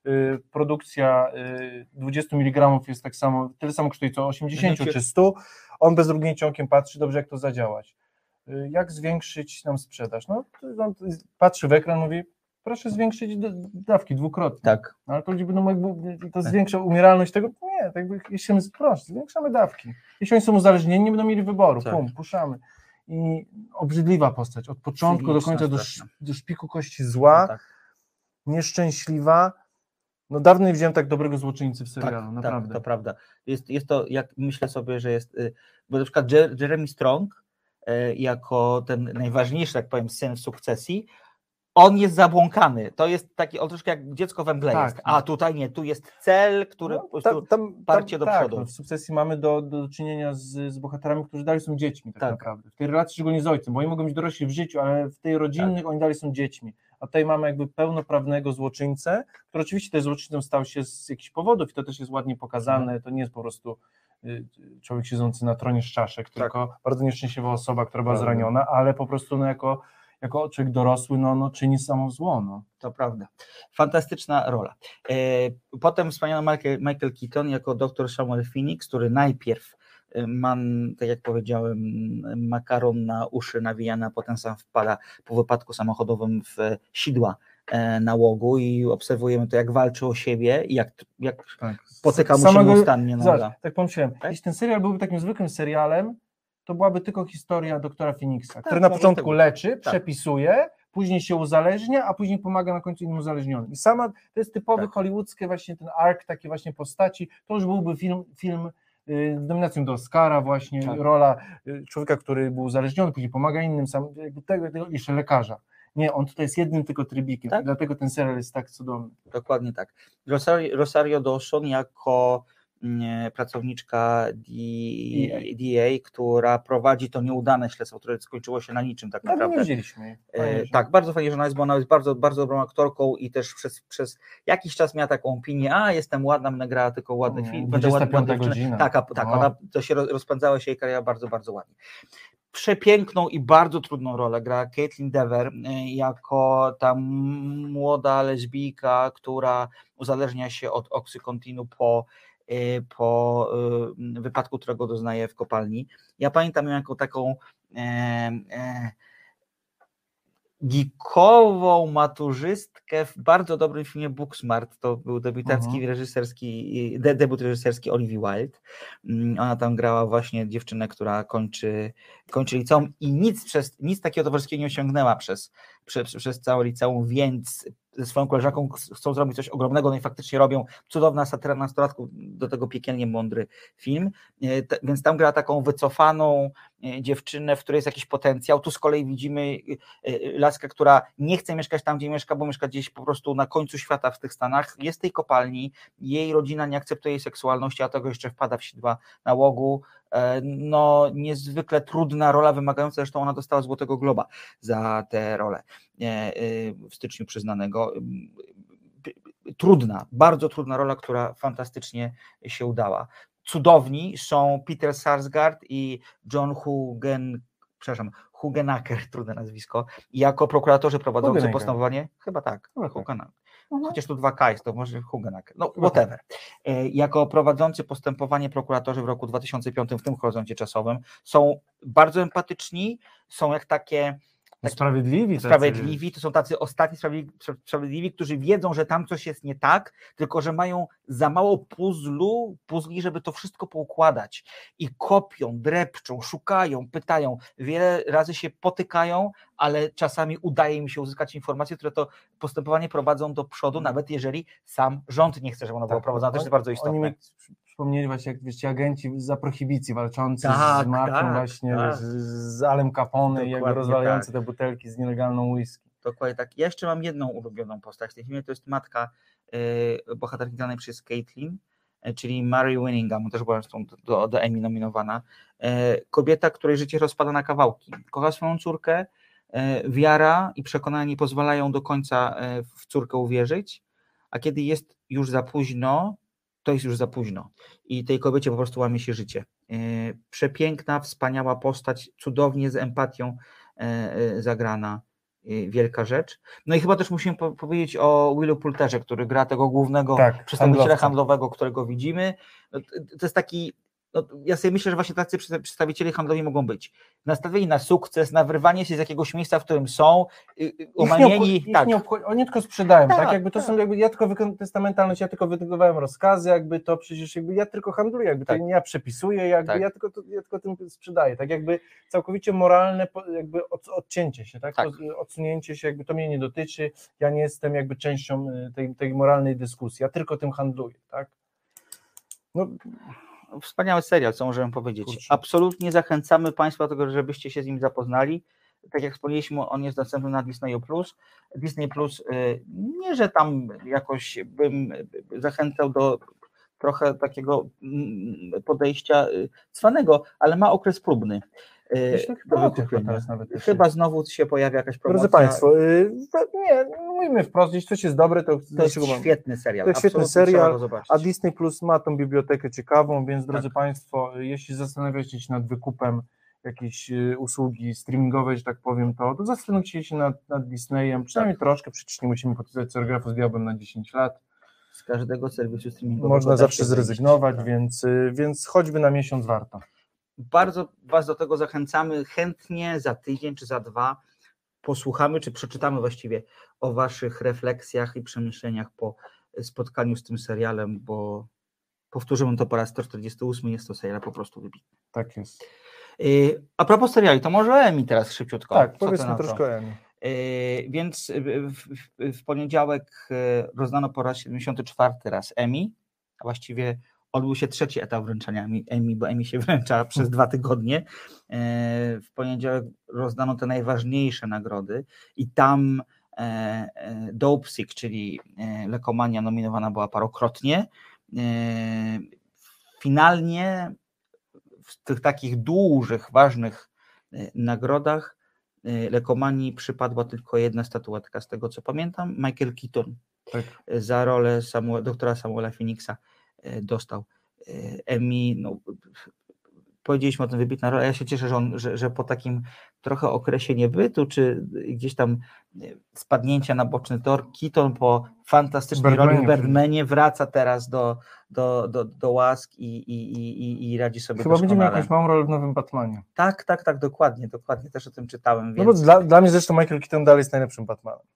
y, produkcja y, 20 mg jest tak samo, tyle samo kosztuje co 80 czy 100, on bez drugnięcia okiem patrzy, dobrze jak to zadziałać. Y, Jak zwiększyć nam sprzedaż? No, on patrzy w ekran, mówi, proszę zwiększyć dawki dwukrotnie. Tak. No, ale to ludzie będą jakby, to zwiększa umieralność tego? Nie, tak jakby, jeśli my, proszę, zwiększamy dawki. Jeśli oni są uzależnieni, nie będą mieli wyboru, Tak. pum, puszczamy. I obrzydliwa postać, od początku do końca, do, sz- do szpiku kości zła, No tak. nieszczęśliwa. No dawno nie widziałem tak dobrego złoczyńcy w Tak, serialu, tak, naprawdę. to prawda. Jest, jest to, jak myślę sobie, że jest, y, bo na przykład Jer- Jeremy Strong, jako ten najważniejszy, tak powiem, syn w sukcesji, on jest zabłąkany. To jest taki, on troszkę jak dziecko we mgle Tak, jest. no. A tutaj nie, tu jest cel, który prostu tam, tam, parcie do tak, przodu. No, w sukcesji mamy do, do czynienia z, z bohaterami, którzy dalej są dziećmi tak, Tak. naprawdę. W tej relacji szczególnie z ojcem, bo oni mogą być dorośli w życiu, ale w tej rodzinnych oni dalej są dziećmi. A tutaj mamy jakby pełnoprawnego złoczyńcę, który oczywiście też złoczyńcą stał się z jakichś powodów i to też jest ładnie pokazane. To nie jest po prostu człowiek siedzący na tronie z czaszek, tylko bardzo nieszczęśliwa osoba, która była zraniona, ale po prostu no, jako, jako człowiek dorosły no, no, czyni samo zło. No. To prawda. Fantastyczna rola. E, Potem wspomniano Michael, Michael Keaton jako dr Samuel Phoenix, który najpierw e, ma, tak jak powiedziałem, makaron na uszy nawijany, a potem sam wpada po wypadku samochodowym w sidła e, nałogu i obserwujemy to, jak walczy o siebie i jak, jak Tak. potyka mu się nieustannie noga. tak pomyślałem, jeśli ten serial byłby takim zwykłym serialem, to byłaby tylko historia doktora Phoenixa, który na początku tak. leczy, Tak. przepisuje, później się uzależnia, a później pomaga na końcu innym uzależnionym. I sama, to jest typowy Tak. hollywoodzki właśnie ten ark, takie właśnie postaci, to już byłby film, film y, z nominacją do Oscara właśnie, Tak. rola y, człowieka, który był uzależniony, później pomaga innym, sam, tego, tego, jeszcze lekarza. Nie, on tutaj jest jednym tylko trybikiem, Tak. dlatego ten serial jest tak cudowny. Dokładnie tak. Rosario, Rosario Dawson jako mm, pracowniczka DA, która prowadzi to nieudane śledztwo, które skończyło się na niczym tak nie naprawdę. widzieliśmy jej. E, tak, bardzo fajnie, że ona jest, bo ona jest bardzo, bardzo dobrą aktorką i też przez, przez jakiś czas miała taką opinię, a jestem ładna, będę grała tylko ładny Nie, film. będę ładny- 25 ładny dziewczynę. godzina. Tak, a, tak O. ona, to się roz- rozpędzała się jej kariera bardzo, bardzo ładnie. Przepiękną i bardzo trudną rolę gra Caitlin Dever e, jako ta młoda lesbijka, która uzależnia się od oksykontinu po, e, po e, wypadku, którego doznaje w kopalni. Ja pamiętam ją jako taką e, e, geekową maturzystkę w bardzo dobrym filmie Booksmart. To był debiutacki Mhm. reżyserski, de, debiut reżyserski Olivia Wilde. Mm, Ona tam grała właśnie dziewczynę, która kończy, kończy liceum i nic, przez, nic takiego towarzyskiego nie osiągnęła przez, przez, przez całe liceum, więc ze swoją koleżanką chcą zrobić coś ogromnego, no i faktycznie robią cudowna satyra nastolatków, do tego piekielnie mądry film, E, więc tam gra taką wycofaną dziewczynę, w której jest jakiś potencjał, tu z kolei widzimy e, e, laskę, która nie chce mieszkać tam, gdzie mieszka, bo mieszka gdzieś po prostu na końcu świata w tych Stanach, jest tej kopalni, jej rodzina nie akceptuje jej seksualności, a tego jeszcze wpada w sidła nałogu, E, no niezwykle trudna rola, wymagająca, zresztą ona dostała Złotego Globa za tę rolę e, e, w styczniu przyznanego. Trudna, bardzo trudna rola, która fantastycznie się udała. Cudowni są Peter Sarsgaard i John Hugen, przepraszam, Hugenacker, trudne nazwisko, jako prokuratorzy prowadzący Hugenaker. postępowanie, chyba tak, tak. Hugena- chociaż tu 2K jest, to może Hugenak, no whatever. E, Jako prowadzący postępowanie prokuratorzy w roku 2005 w tym horyzoncie czasowym są bardzo empatyczni, są jak takie Sprawiedliwi. tacy. sprawiedliwi, to są tacy ostatni sprawiedliwi, sprawiedliwi, którzy wiedzą, że tam coś jest nie tak, tylko że mają za mało puzlu, puzli, żeby to wszystko poukładać. I kopią, drepczą, szukają, pytają, wiele razy się potykają, ale czasami udaje im się uzyskać informacje, które to postępowanie prowadzą do przodu, nawet jeżeli sam rząd nie chce, żeby ono było prowadzone. To jest bardzo Oni istotne. mi przypomnieli właśnie, jak wiecie, agenci za prohibicji walczący Tak, z mafią tak, właśnie, tak. z, z Alem Capone i Dokładnie rozwalający tak. te butelki z nielegalną whisky. Dokładnie tak. Ja jeszcze mam jedną ulubioną postać w tej filmie, to jest matka y, bohaterki granej przez Caitlin, y, czyli Mary Winningham, też była zresztą do, do, do Emmy nominowana. Y, kobieta, której życie rozpada na kawałki. Kocha swoją córkę, y, wiara i przekonanie nie pozwalają do końca y, w córkę uwierzyć, a kiedy jest już za późno, to jest już za późno. I tej kobiecie po prostu łamie się życie. Y, Przepiękna, wspaniała postać, cudownie z empatią y, y, zagrana wielka rzecz. No i chyba też musimy po powiedzieć o Willu Poulterze, który gra tego głównego Tak, przedstawiciela handlowca. handlowego, którego widzimy. No, to jest taki, no, ja sobie myślę, że właśnie tacy przedsta- przedstawiciele handlowi mogą być. Nastawieni na sukces, na wyrwanie się z jakiegoś miejsca, w którym są, y, y, Ich nie, ich tak, nie oni tylko sprzedają, tak, Tak, jakby to tak. są, jakby ja tylko wykonuję, to jest ta mentalność, ja tylko wykonywałem rozkazy, jakby to przecież, jakby ja tylko handluję, jakby Tak. to nie ja przepisuję, jakby Tak. ja, tylko, to, ja tylko tym sprzedaję, tak jakby całkowicie moralne jakby od, odcięcie się, tak, Tak. Od- odsunięcie się, jakby to mnie nie dotyczy, ja nie jestem jakby częścią y, tej, tej moralnej dyskusji, ja tylko tym handluję, tak. No, Wspaniały serial, co możemy powiedzieć. Kurczę. Absolutnie zachęcamy Państwa do tego, żebyście się z nim zapoznali. Tak jak wspomnieliśmy, on jest dostępny na Disney Plus. Disney Plus, nie, że tam jakoś bym zachęcał do trochę takiego mm, podejścia y, cwanego, ale ma okres próbny. y, Myślę, do chyba jeszcze. Chyba znowu się pojawia jakaś promocja. Drodzy Państwo, y, nie, mówimy wprost, jeśli coś jest dobre, to, to jest świetny serial. To jest świetny serial, a Disney Plus ma tą bibliotekę ciekawą, więc drodzy Tak. Państwo, jeśli zastanawiacie się nad wykupem jakiejś y, usługi streamingowej, że tak powiem, to, to zastanówcie się nad, nad Disneyem, przynajmniej troszkę, przecież nie musimy podpisać paragrafu z diabłem na 10 lat, Z każdego serwisu streamingowego. można zawsze zrezygnować, więc, y, więc choćby na miesiąc warto. Bardzo Was do tego zachęcamy. Chętnie za tydzień czy za dwa posłuchamy, czy przeczytamy właściwie o Waszych refleksjach i przemyśleniach po spotkaniu z tym serialem, bo powtórzymy to po raz 148, jest to serial po prostu wybitny. Tak jest. Yy, A propos seriali, to może Emi teraz szybciutko. Tak, powiedzmy troszkę o Emmy. Yy, Więc w, w, w poniedziałek rozdano po raz 74 raz Emmy, a właściwie odbył się trzeci etap wręczania Emmy- bo Emmy się wręcza przez dwa tygodnie. Yy, W poniedziałek rozdano te najważniejsze nagrody i tam e, e, Dope Sick, czyli e, Lekomania nominowana była parokrotnie. E, Finalnie w tych takich dużych, ważnych e, nagrodach e, Lekomanii przypadła tylko jedna statuetka, z tego co pamiętam. Michael Keaton Tak. e, za rolę Samuel, doktora Samuela Phoenixa e, dostał e, Emmy. No, powiedzieliśmy o tym, wybitna rola. Ja się cieszę, że, on, że, że po takim trochę okresie niebytu, czy gdzieś tam e, spadnięcia na boczny tor, Keaton po fantastycznej roli w Birdmanie. Wraca teraz do, do, do, do łask i, i, i, i- radzi sobie Chyba będzie miał jakąś małą rolę w nowym Batmanie. Tak, tak, tak, dokładnie, dokładnie, też o tym czytałem, No więc bo dla, dla mnie zresztą Michael Keaton dalej jest najlepszym Batmanem.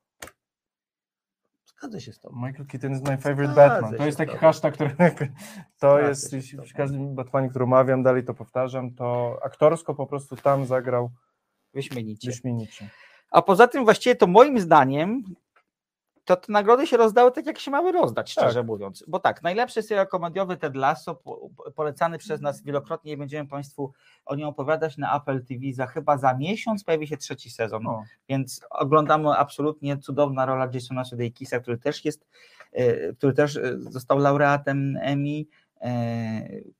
Zgadzę się z tobą. Michael Keaton is my favorite Zgadzę Batman. To jest taki tobą. hashtag, który to Zgadzę jest, jeśli przy każdym Batmanie, który omawiam, dalej to powtarzam, to aktorsko po prostu tam zagrał Wyśmienicie. wyśmienicie. A poza tym właściwie to moim zdaniem to te nagrody się rozdały tak, jak się mały rozdać, szczerze mówiąc. Bo tak, najlepszy serial komediowy Ted Lasso, po- po- polecany przez nas wielokrotnie i będziemy Państwu o nim opowiadać na Apple TV za chyba za miesiąc pojawi się trzeci sezon. O. Więc oglądamy absolutnie cudowna rola Jasona Sudeikisa, który też jest, e, który też e, został laureatem Emmy. E,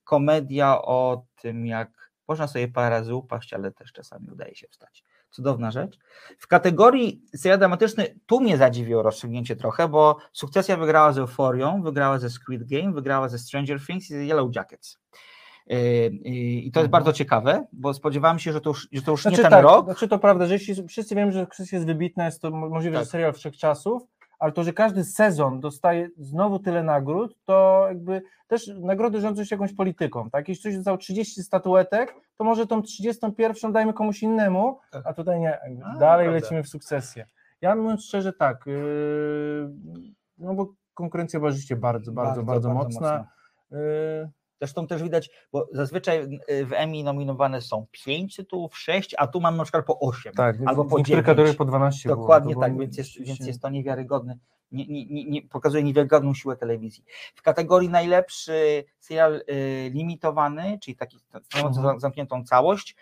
Komedia o tym, jak można sobie parę razy upaść, ale też czasami udaje się wstać. Cudowna rzecz. W kategorii serial dramatyczny tu mnie zadziwiło rozstrzygnięcie trochę, bo Sukcesja wygrała z Euforią, wygrała ze Squid Game, wygrała ze Stranger Things i ze Yellow Jackets. Yy, yy, I to jest bardzo ciekawe, bo spodziewałem się, że to już, że to już nie ten tak, rok. Znaczy to prawda, że jeśli wszyscy wiemy, że Krzyś jest wybitna, jest to mo- możliwe, Tak. że serial wszechczasów, ale to, że każdy sezon dostaje znowu tyle nagród, to jakby też nagrody rządzą się jakąś polityką, tak? Jeśli ktoś dostał 30 statuetek, to może tą 31 dajmy komuś innemu, a tutaj nie, A, dalej prawda. lecimy w sukcesję. Ja mówiąc szczerze tak, yy, no bo konkurencja była rzeczywiście bardzo, bardzo, bardzo, mocna. Yy, Zresztą też widać, bo zazwyczaj y, w Emmy nominowane są 5 tytułów, 6, a tu mamy na przykład po 8 tak, albo po niektórych 9. kategoriach po 12 było, Dokładnie to tak, było więc jest, rzeczywiście- więc jest to niewiarygodne. Nie, nie, nie, nie, pokazuje niewiarygodną siłę telewizji. W kategorii najlepszy serial y, limitowany, czyli taki stanowiący Mhm. za- zamkniętą całość,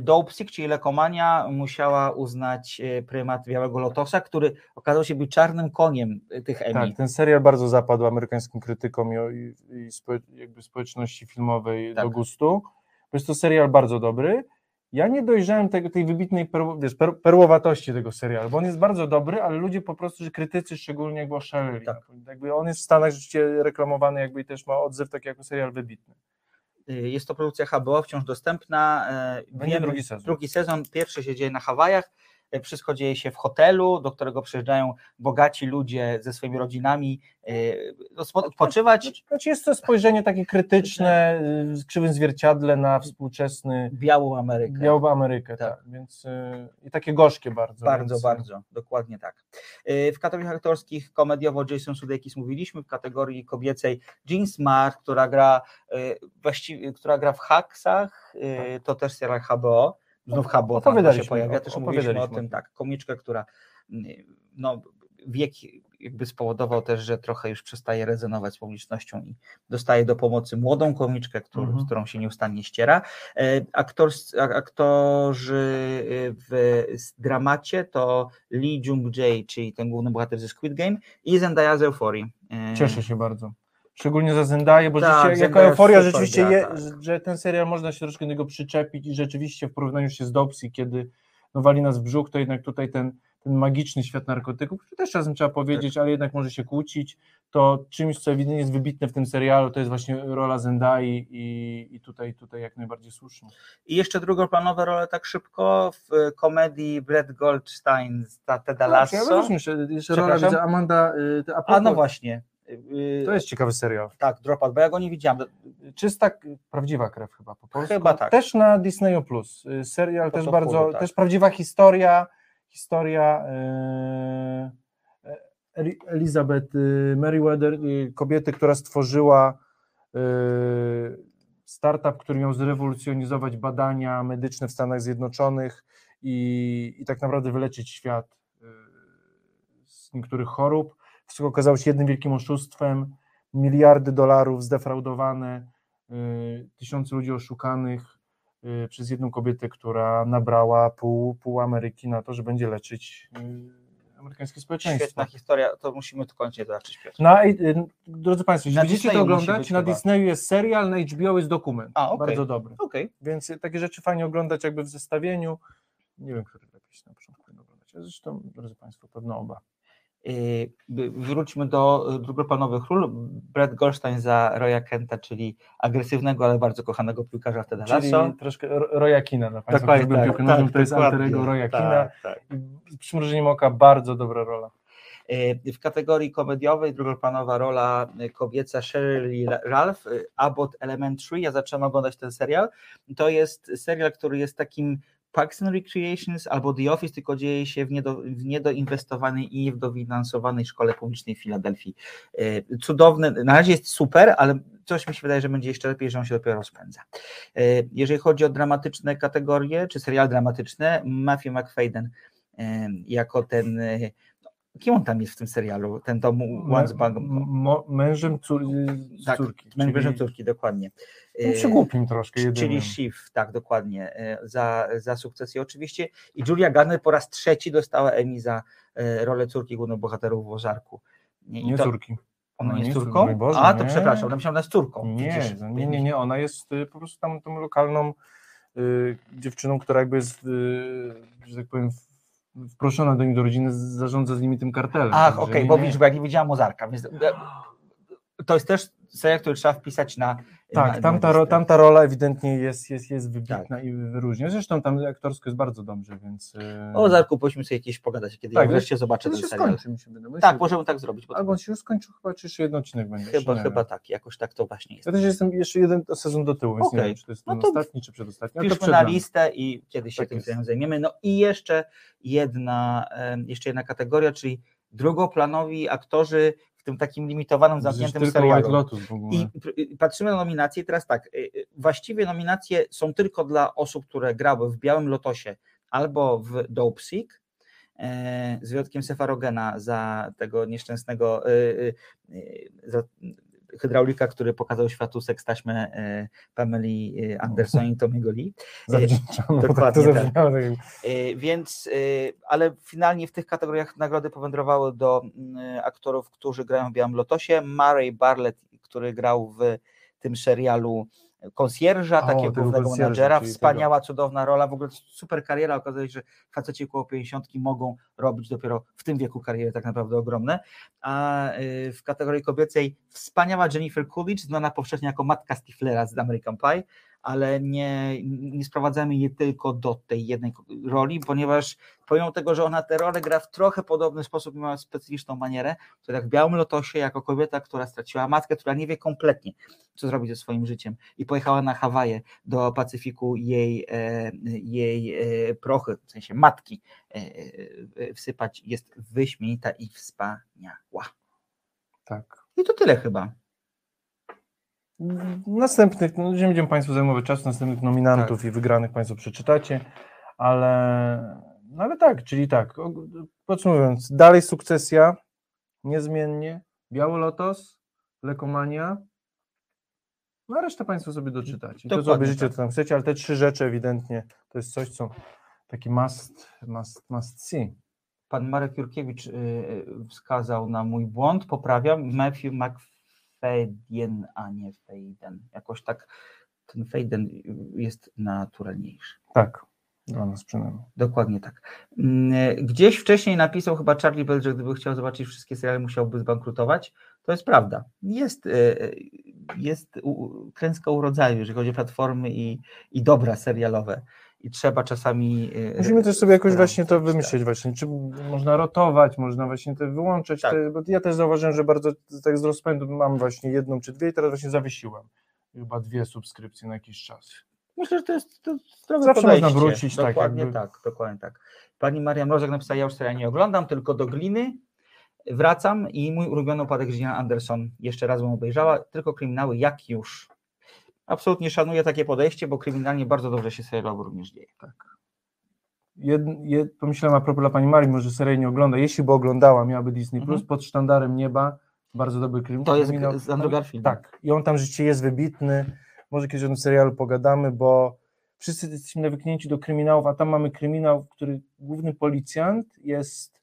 Dope Sick, czyli Lekomania, musiała uznać y, prymat Białego Lotosa, który okazał się być czarnym koniem y, tych Emmy. Tak, ten serial bardzo zapadł amerykańskim krytykom i, i, społe, jakby społeczności filmowej Tak. do gustu. Bo jest to serial bardzo dobry. Ja nie dojrzałem tego, tej wybitnej wiesz, per, perłowatości tego serialu, bo on jest bardzo dobry, ale ludzie po prostu, że krytycy szczególnie jakby oszaleli. Tak. Jakby on jest w Stanach rzeczywiście reklamowany jakby i też ma odzew taki jako serial wybitny. Jest to produkcja HBO, wciąż dostępna. Będzie drugi sezon. Drugi sezon, pierwszy się dzieje na Hawajach. Y, Wszystko dzieje się w hotelu, do którego przyjeżdżają bogaci ludzie ze swoimi rodzinami y, no, spo- odpoczywać. Znaczy jest to spojrzenie takie krytyczne, y, w krzywym zwierciadle na współczesny Białą Amerykę. białą Amerykę, tak. Więc, y, I takie gorzkie bardzo. Bardzo, więc, bardzo, dokładnie tak. Y, W kategoriach aktorskich komediowo Jason Sudeikis mówiliśmy, w kategorii kobiecej Jean Smart, która gra y, właściwie, która gra w Haksach, y, to też serial HBO, znów tam chyba się pojawia, też mówiliśmy o tym, tak, komiczkę, która y, no, wiek jakby spowodował też, że trochę już przestaje rezonować z publicznością i dostaje do pomocy młodą komiczkę, którą, Mhm. z którą się nieustannie ściera. E, Aktors, aktorzy y, w dramacie to Lee Jung-jae, czyli ten główny bohater ze Squid Game i Zendaya z Euforii. E, Cieszę się bardzo. Szczególnie za Zendaję, bo Tak, rzeczywiście, jako Zendaya euforia rzeczywiście, gra, je, tak. że ten serial można się troszkę do niego przyczepić i rzeczywiście w porównaniu się z Dopsy, kiedy no, wali nas w brzuch, to jednak tutaj ten, ten magiczny świat narkotyków, który też czasem trzeba powiedzieć, ale jednak może się kłócić, to czymś, co ewidentnie jest wybitne w tym serialu, to jest właśnie rola Zendai i, i tutaj, tutaj jak najbardziej słusznie. I jeszcze drugoplanowe role tak szybko w komedii Brett Goldstein z Teda Tak, ja Lasso. też myślę, jeszcze rola Amanda, y, a, A propos, no właśnie. Y, to jest ciekawy serial. Tak, Dropout, bo ja go nie widziałem. Czysta, prawdziwa krew chyba po polsku. Chyba tak. Też na Disneyu+. Plus. Y, Serial To też bardzo, wpływu, tak. też prawdziwa historia, historia Eli- Elizabeth y, Merriweather, y, kobiety, która stworzyła startup, który miał zrewolucjonizować badania medyczne w Stanach Zjednoczonych i, i tak naprawdę wyleczyć świat z niektórych chorób. Wszystko okazało się jednym wielkim oszustwem, miliardy dolarów zdefraudowane, y, tysiące ludzi oszukanych y, przez jedną kobietę, która nabrała pół, pół Ameryki na to, że będzie leczyć y, amerykańskie społeczeństwo. Świetna historia, to musimy to zobaczyć. Piotr. Na, drodzy Państwo, jeśli będziecie to oglądać, na chyba. Disneyu jest serial, na HBO jest dokument. A, okej. Bardzo dobry. Okej. Więc takie rzeczy fajnie oglądać jakby w zestawieniu. Nie wiem, który lepiej się na początku oglądać. Zresztą, drodzy Państwo, pewno oba. Yy, Wróćmy do y, drugoplanowych ról. Brett Goldstein za Roya Kenta, czyli agresywnego, ale bardzo kochanego piłkarza w Teda Czyli Lasso. troszkę Ro- Roya Kina dla Państwa, Dokładnie którzy lubią tak, piłkę nożną, tak, to jest alter ego Roya Tak, Kina. tak. Z przymrużeniem oka bardzo dobra rola. Yy, W kategorii komediowej drugoplanowa rola y, kobieca Shirley Ralph, y, Abbott Elementary. Ja zacząłem oglądać ten serial. To jest serial, który jest takim Parks and Recreations albo The Office, tylko dzieje się w, niedo, w niedoinwestowanej i niedofinansowanej szkole publicznej w Filadelfii. Yy, Cudowny, na razie jest super, ale coś mi się wydaje, że będzie jeszcze lepiej, że on się dopiero rozpędza. Yy, Jeżeli chodzi o dramatyczne kategorie, czy serial dramatyczne, Matthew McFadden yy, jako ten Kim on tam jest w tym serialu? Ten to mu- Once Bang... Mo- mężem cór, Tak, córki. Mężem czyli- córki, dokładnie. No, przygłupim troszkę Czyli jedynym. Shiv, tak, dokładnie, e, za, za sukcesję oczywiście. I Julia Garner po raz trzeci dostała Emmy za e, rolę córki głównych bohaterów w Ożarku. I Nie to- córki. Ona nie jest cór- córką? Boże, A, to nie. przepraszam, ona myślała, ona jest córką. Nie, Przecież- nie, nie, nie, ona jest y, po prostu tam tą lokalną y, dziewczyną, która jakby jest, y, że tak powiem, w- wproszona do nich do rodziny, zarządza z nimi tym kartelem. Ach, okej, nie, bo widzisz, bo ja nie widziałam Ozarka, więc... to jest też serial, który trzeba wpisać na. Tak, na, tamta, ro, tamta rola ewidentnie jest, jest, jest wybitna Tak. i wyróżnia. Zresztą tam aktorsko jest bardzo dobrze, więc. e, O Zarku, powinniśmy sobie jakieś pogadać, kiedy Tak, ja wreszcie zobaczę ten się serial. skończy, mi się wydaje. Tak, się- możemy tak zrobić. Albo on się już skończył chyba, czy jeszcze jeden odcinek będzie. Chyba, nie chyba tak, jakoś tak to właśnie jest. Ja też jestem jeszcze jeden sezon do tyłu, więc nie Okej. wiem, czy to jest No ten to ostatni, czy przedostatni. ale to na listę i kiedyś się Tak tym jest. serialem zajmiemy. No i jeszcze jedna, jeszcze jedna kategoria, czyli drugoplanowi aktorzy w tym takim limitowanym, zamkniętym serialu. I pr- y, patrzymy na nominacje i teraz tak, y, y, właściwie nominacje są tylko dla osób, które grały w Białym Lotosie albo w Dope Sick, e, z wyjątkiem Sefarogena za tego nieszczęsnego za hydraulika, który pokazał światu seks taśmę e, Pameli y, Anderson i Tomiego Lee. Zawdzięczamy, E, bo tak Dokładnie tak. tak E, Więc, e, ale finalnie w tych kategoriach nagrody powędrowały do aktorów, którzy grają w Białym Lotosie. Murray Bartlett, który grał w tym serialu konsjerża, O, takiego tego głównego menadżera, wspaniała, cudowna rola, w ogóle super kariera, okazuje się, że faceci około 50 mogą robić dopiero w tym wieku kariery tak naprawdę ogromne, a y, w kategorii kobiecej wspaniała Jennifer Coolidge, znana powszechnie jako matka Stiflera z American Pie, ale nie, nie sprowadzamy jej tylko do tej jednej roli, ponieważ pomimo tego, że ona tę rolę gra w trochę podobny sposób, ma specyficzną manierę, to tak w Białym Lotosie, jako kobieta, która straciła matkę, która nie wie kompletnie, co zrobić ze swoim życiem i pojechała na Hawaje do Pacyfiku jej, e, jej e, prochy, w sensie matki, e, e, wsypać, jest wyśmienita i wspaniała. Tak. I to tyle chyba. Następnych, no, nie będziemy Państwu zajmować czasu, następnych nominantów Tak. i wygranych Państwo przeczytacie, ale, no ale tak, czyli tak, podsumowując, dalej sukcesja, niezmiennie, Biały Lotos, Lekomania, no a resztę Państwo sobie doczytacie. I to, co obejrzycie, tak. co tam chcecie, ale te trzy rzeczy ewidentnie to jest coś, co taki must, must, must see. Pan Marek Jurkiewicz y, y, wskazał na mój błąd, poprawiam, Matthew McFadden, a nie Faden. Jakoś tak ten Faden jest naturalniejszy. Tak, dla nas przynajmniej. Dokładnie tak. Mm, Gdzieś wcześniej napisał chyba Charlie Bell, że gdyby chciał zobaczyć wszystkie seriale, musiałby zbankrutować. To jest prawda. Jest, e, jest u- klęska urodzaju, jeżeli chodzi o platformy i, i dobra serialowe. I trzeba czasami. e, Musimy też sobie jakoś właśnie to tak. wymyśleć właśnie, czy można rotować, można właśnie te wyłączać, Tak. te, bo ja też zauważyłem, że bardzo tak z rozpędu mam właśnie jedną czy dwie i teraz właśnie zawiesiłem chyba dwie subskrypcje na jakiś czas. Myślę, że to jest to zdrowe Zawsze można podejście. wrócić, tak Dokładnie jakby. tak, dokładnie tak. Pani Maria Mrozek napisała, ja już serial nie oglądam, tylko do gliny. Wracam i mój ulubiony upadek Gina Anderson jeszcze raz bym obejrzała, tylko kryminały jak już. Absolutnie szanuję takie podejście, bo kryminalnie bardzo dobrze się serialowo również dzieje. Jed, jed, pomyślałem a propos dla pani Marii, może serii nie ogląda, jeśli by oglądała, miałaby Disney+, Mhm. Plus pod sztandarem nieba, bardzo dobry krym, To jest kryminał. z Andrew Garfieldem. Tak, i on tam rzeczywiście jest wybitny, może kiedyś o tym serialu pogadamy, bo wszyscy jesteśmy nawyknięci do kryminałów, a tam mamy kryminał, w którym główny policjant jest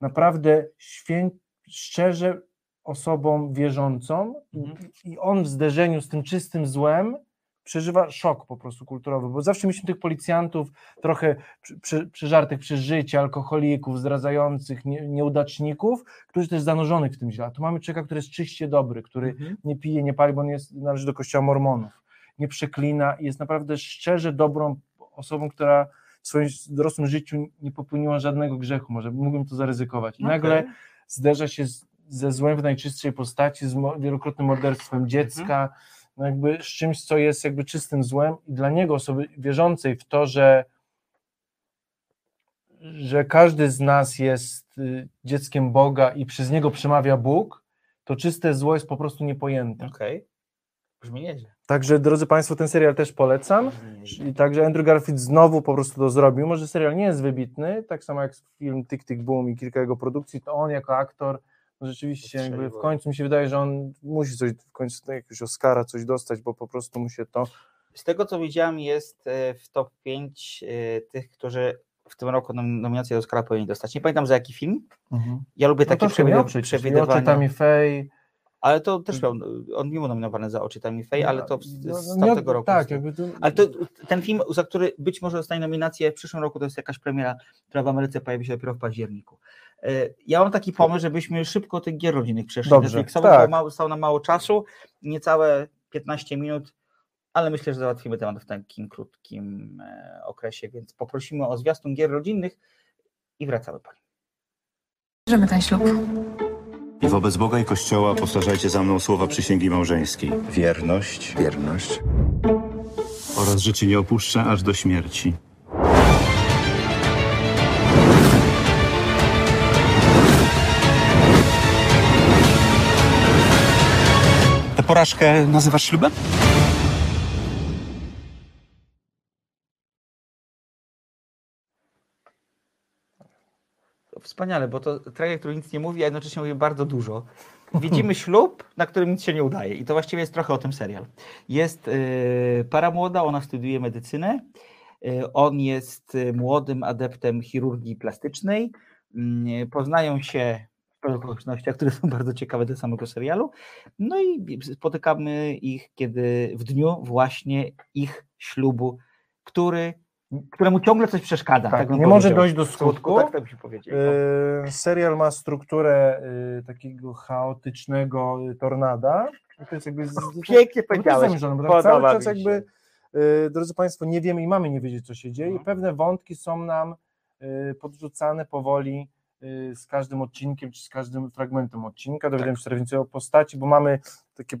naprawdę świę, szczerze osobą wierzącą Mhm. i on w zderzeniu z tym czystym złem przeżywa szok po prostu kulturowy, bo zawsze mieliśmy tych policjantów trochę przy- przy- przeżartych przez życie, alkoholików, zdradzających, nie, nieudaczników, którzy też zanurzonych w tym źle. A tu mamy człowieka, który jest czyście dobry, który Mhm. nie pije, nie pali, bo on jest, należy do kościoła mormonów, nie przeklina i jest naprawdę szczerze dobrą osobą, która w swoim dorosłym życiu nie popełniła żadnego grzechu, może mógłbym to zaryzykować. I Okej. nagle zderza się z, ze złem w najczystszej postaci, z wielokrotnym morderstwem dziecka, no jakby z czymś, co jest jakby czystym złem i dla niego, osoby wierzącej w to, że że każdy z nas jest y, dzieckiem Boga i przez niego przemawia Bóg, to czyste zło jest po prostu niepojęte. Okej. Brzmi nieźle. Także, drodzy Państwo, ten serial też polecam. I także Andrew Garfield znowu po prostu to zrobił. Może serial nie jest wybitny, tak samo jak film Tick Tick Boom i kilka jego produkcji, to on jako aktor rzeczywiście jakby w końcu mi się wydaje, że on musi coś w końcu jakiegoś Oscara coś dostać, bo po prostu mu się to Z tego co widziałem, jest e, w top 5 e, tych, którzy w tym roku nom- nominację do Oscara powinni dostać. Nie pamiętam za jaki film. Ja lubię no takie. I przewidywania. Oczy Tammy Faye. Ale to też miał, on nie był nominowany za oczy Tammy Faye, ale to No, z no, tamtego roku. Tak, jakby to, Ale to, ten film, za który być może dostanie nominację w przyszłym roku, to jest jakaś premiera, która w Ameryce pojawi się dopiero w październiku. E, Ja mam taki pomysł, żebyśmy szybko tych gier rodzinnych przeszli. Dobrze, Netflixowych, tak. bo mało, stało nam mało czasu, niecałe 15 minut, ale myślę, że załatwimy temat w takim krótkim e, okresie, więc poprosimy o zwiastun gier rodzinnych i wracamy po nim. Bierzemy ten ślub. I wobec Boga i Kościoła powtarzajcie za mną słowa przysięgi małżeńskiej. Wierność. Wierność. Oraz, że cię nie opuszczę aż do śmierci. Porażkę nazywasz ślubem? Wspaniale, bo to trailer, który nic nie mówi, a jednocześnie mówi bardzo dużo. Widzimy ślub, na którym nic się nie udaje i to właściwie jest trochę o tym serial. Jest y, para młoda, ona studiuje medycynę, y, on jest y, młodym adeptem chirurgii plastycznej, y, poznają się okolicznościach, które są bardzo ciekawe do samego serialu, no i spotykamy ich, kiedy w dniu właśnie ich ślubu, który któremu ciągle coś przeszkadza. Tak, bym nie może dojść do skutku. Tak, tak byś powiedział. Yy, serial ma strukturę yy, takiego chaotycznego yy, tornada. I to jest jakby z, Pięknie bo to zamierzone, bo tak cały czas jakby, yy, drodzy Państwo, nie wiemy i mamy nie wiedzieć, co się dzieje. Mhm. I pewne wątki są nam yy, podrzucane powoli z każdym odcinkiem, czy z każdym fragmentem odcinka. Dowiadujemy się coraz więcej o postaci, bo mamy takie...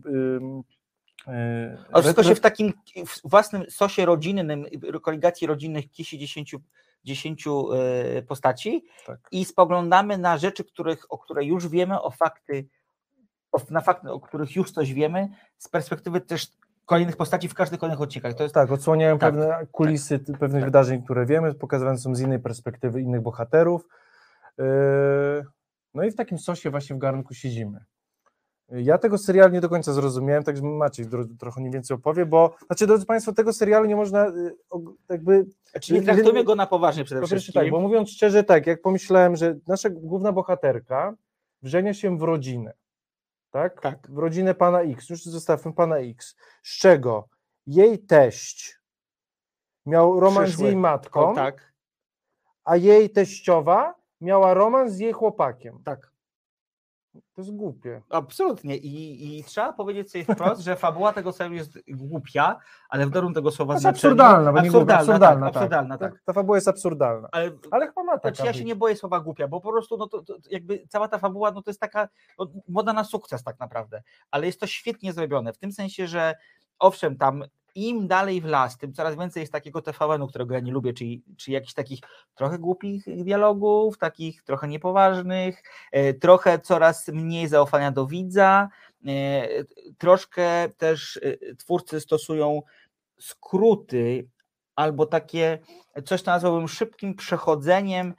Yy, A wszystko się w takim w własnym sosie rodzinnym, koligacji rodzinnych kisi 10, 10 e, postaci Tak. i spoglądamy na rzeczy, których, o które już wiemy, o fakty, o, na fakty, o których już coś wiemy, z perspektywy też kolejnych postaci w każdych kolejnych odcinkach. To jest Tak, odsłaniają Tak, pewne kulisy ty- pewnych wydarzeń, które wiemy, pokazywane są z innej perspektywy innych bohaterów. Yy, No i w takim sosie właśnie w garnku siedzimy. Ja tego serialu nie do końca zrozumiałem, także Maciej trochę mniej więcej opowie, bo, znaczy drodzy Państwo, tego serialu nie można y, jakby... Znaczy nie traktujmy go na poważnie przede Po wszystkim. tak, bo mówiąc szczerze tak, jak pomyślałem, że nasza główna bohaterka wrzenia się w rodzinę, tak? Tak. W rodzinę pana X, już zostawmy pana X, z czego jej teść miał romans z Przyszły. jej matką, O, tak, a jej teściowa miała romans z jej chłopakiem. tak. To jest głupie. Absolutnie. I, I trzeba powiedzieć sobie wprost, że fabuła tego serialu jest głupia, ale w dobrym tego słowa To znaczeniu- absurdalna, bo nie głupia, absurdalna, tak, tak. absurdalna, tak. Ta, ta fabuła jest absurdalna. Ale, Ale chyba ma znaczy taka ja się nie boję słowa głupia, bo po prostu no to, to jakby cała ta fabuła no to jest taka no, moda na sukces tak naprawdę, ale jest to świetnie zrobione, w tym sensie, że owszem, tam im dalej w las, tym coraz więcej jest takiego TVN-u, którego ja nie lubię, czyli, czyli jakichś takich trochę głupich dialogów, takich trochę niepoważnych, e, trochę coraz mniej zaufania do widza, e, troszkę też e, twórcy stosują skróty albo takie coś, co nazwałbym szybkim przechodzeniem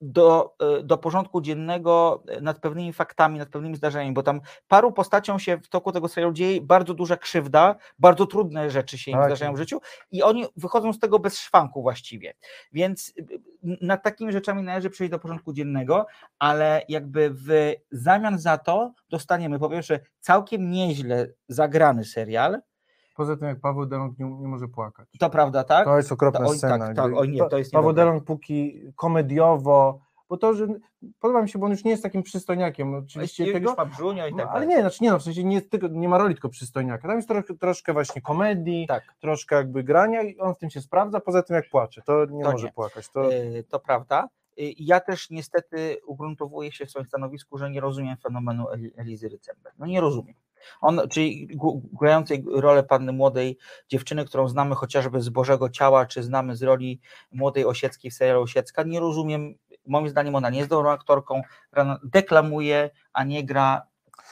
do, e, do porządku dziennego e, nad pewnymi faktami, nad pewnymi zdarzeniami, bo tam paru postaciom się w toku tego serialu dzieje bardzo duża krzywda, bardzo trudne rzeczy się im Tak. zdarzają w życiu i oni wychodzą z tego bez szwanku właściwie. Więc y, nad takimi rzeczami należy przejść do porządku dziennego, ale jakby w zamian za to dostaniemy po pierwsze całkiem nieźle zagrany serial, Poza tym, jak Paweł Delong nie, nie może płakać. to prawda, tak? To jest okropna To- oj, scena. tak, tak, oj nie, to jest Paweł. Delong póki komediowo, bo to, że podoba mi się, bo on już nie jest takim przystojniakiem. Oczywiście Już tego, brzunio i tak no, ale dalej. nie, znaczy nie, no, w sensie nie, tylko, nie ma roli tylko przystojniaka. Tam jest troszkę, troszkę właśnie komedii, Tak. troszkę jakby grania i on w tym się sprawdza, poza tym jak płacze, to nie To może nie. płakać. To, E, To prawda. E, Ja też niestety ugruntowuję się w swoim stanowisku, że nie rozumiem fenomenu Eli- Elizy Rycember. No nie rozumiem. On, czyli grającej rolę panny młodej dziewczyny, którą znamy chociażby z Bożego Ciała, czy znamy z roli młodej Osieckiej w serialu Osiecka, nie rozumiem, moim zdaniem ona nie jest dobrą aktorką, deklamuje, a nie gra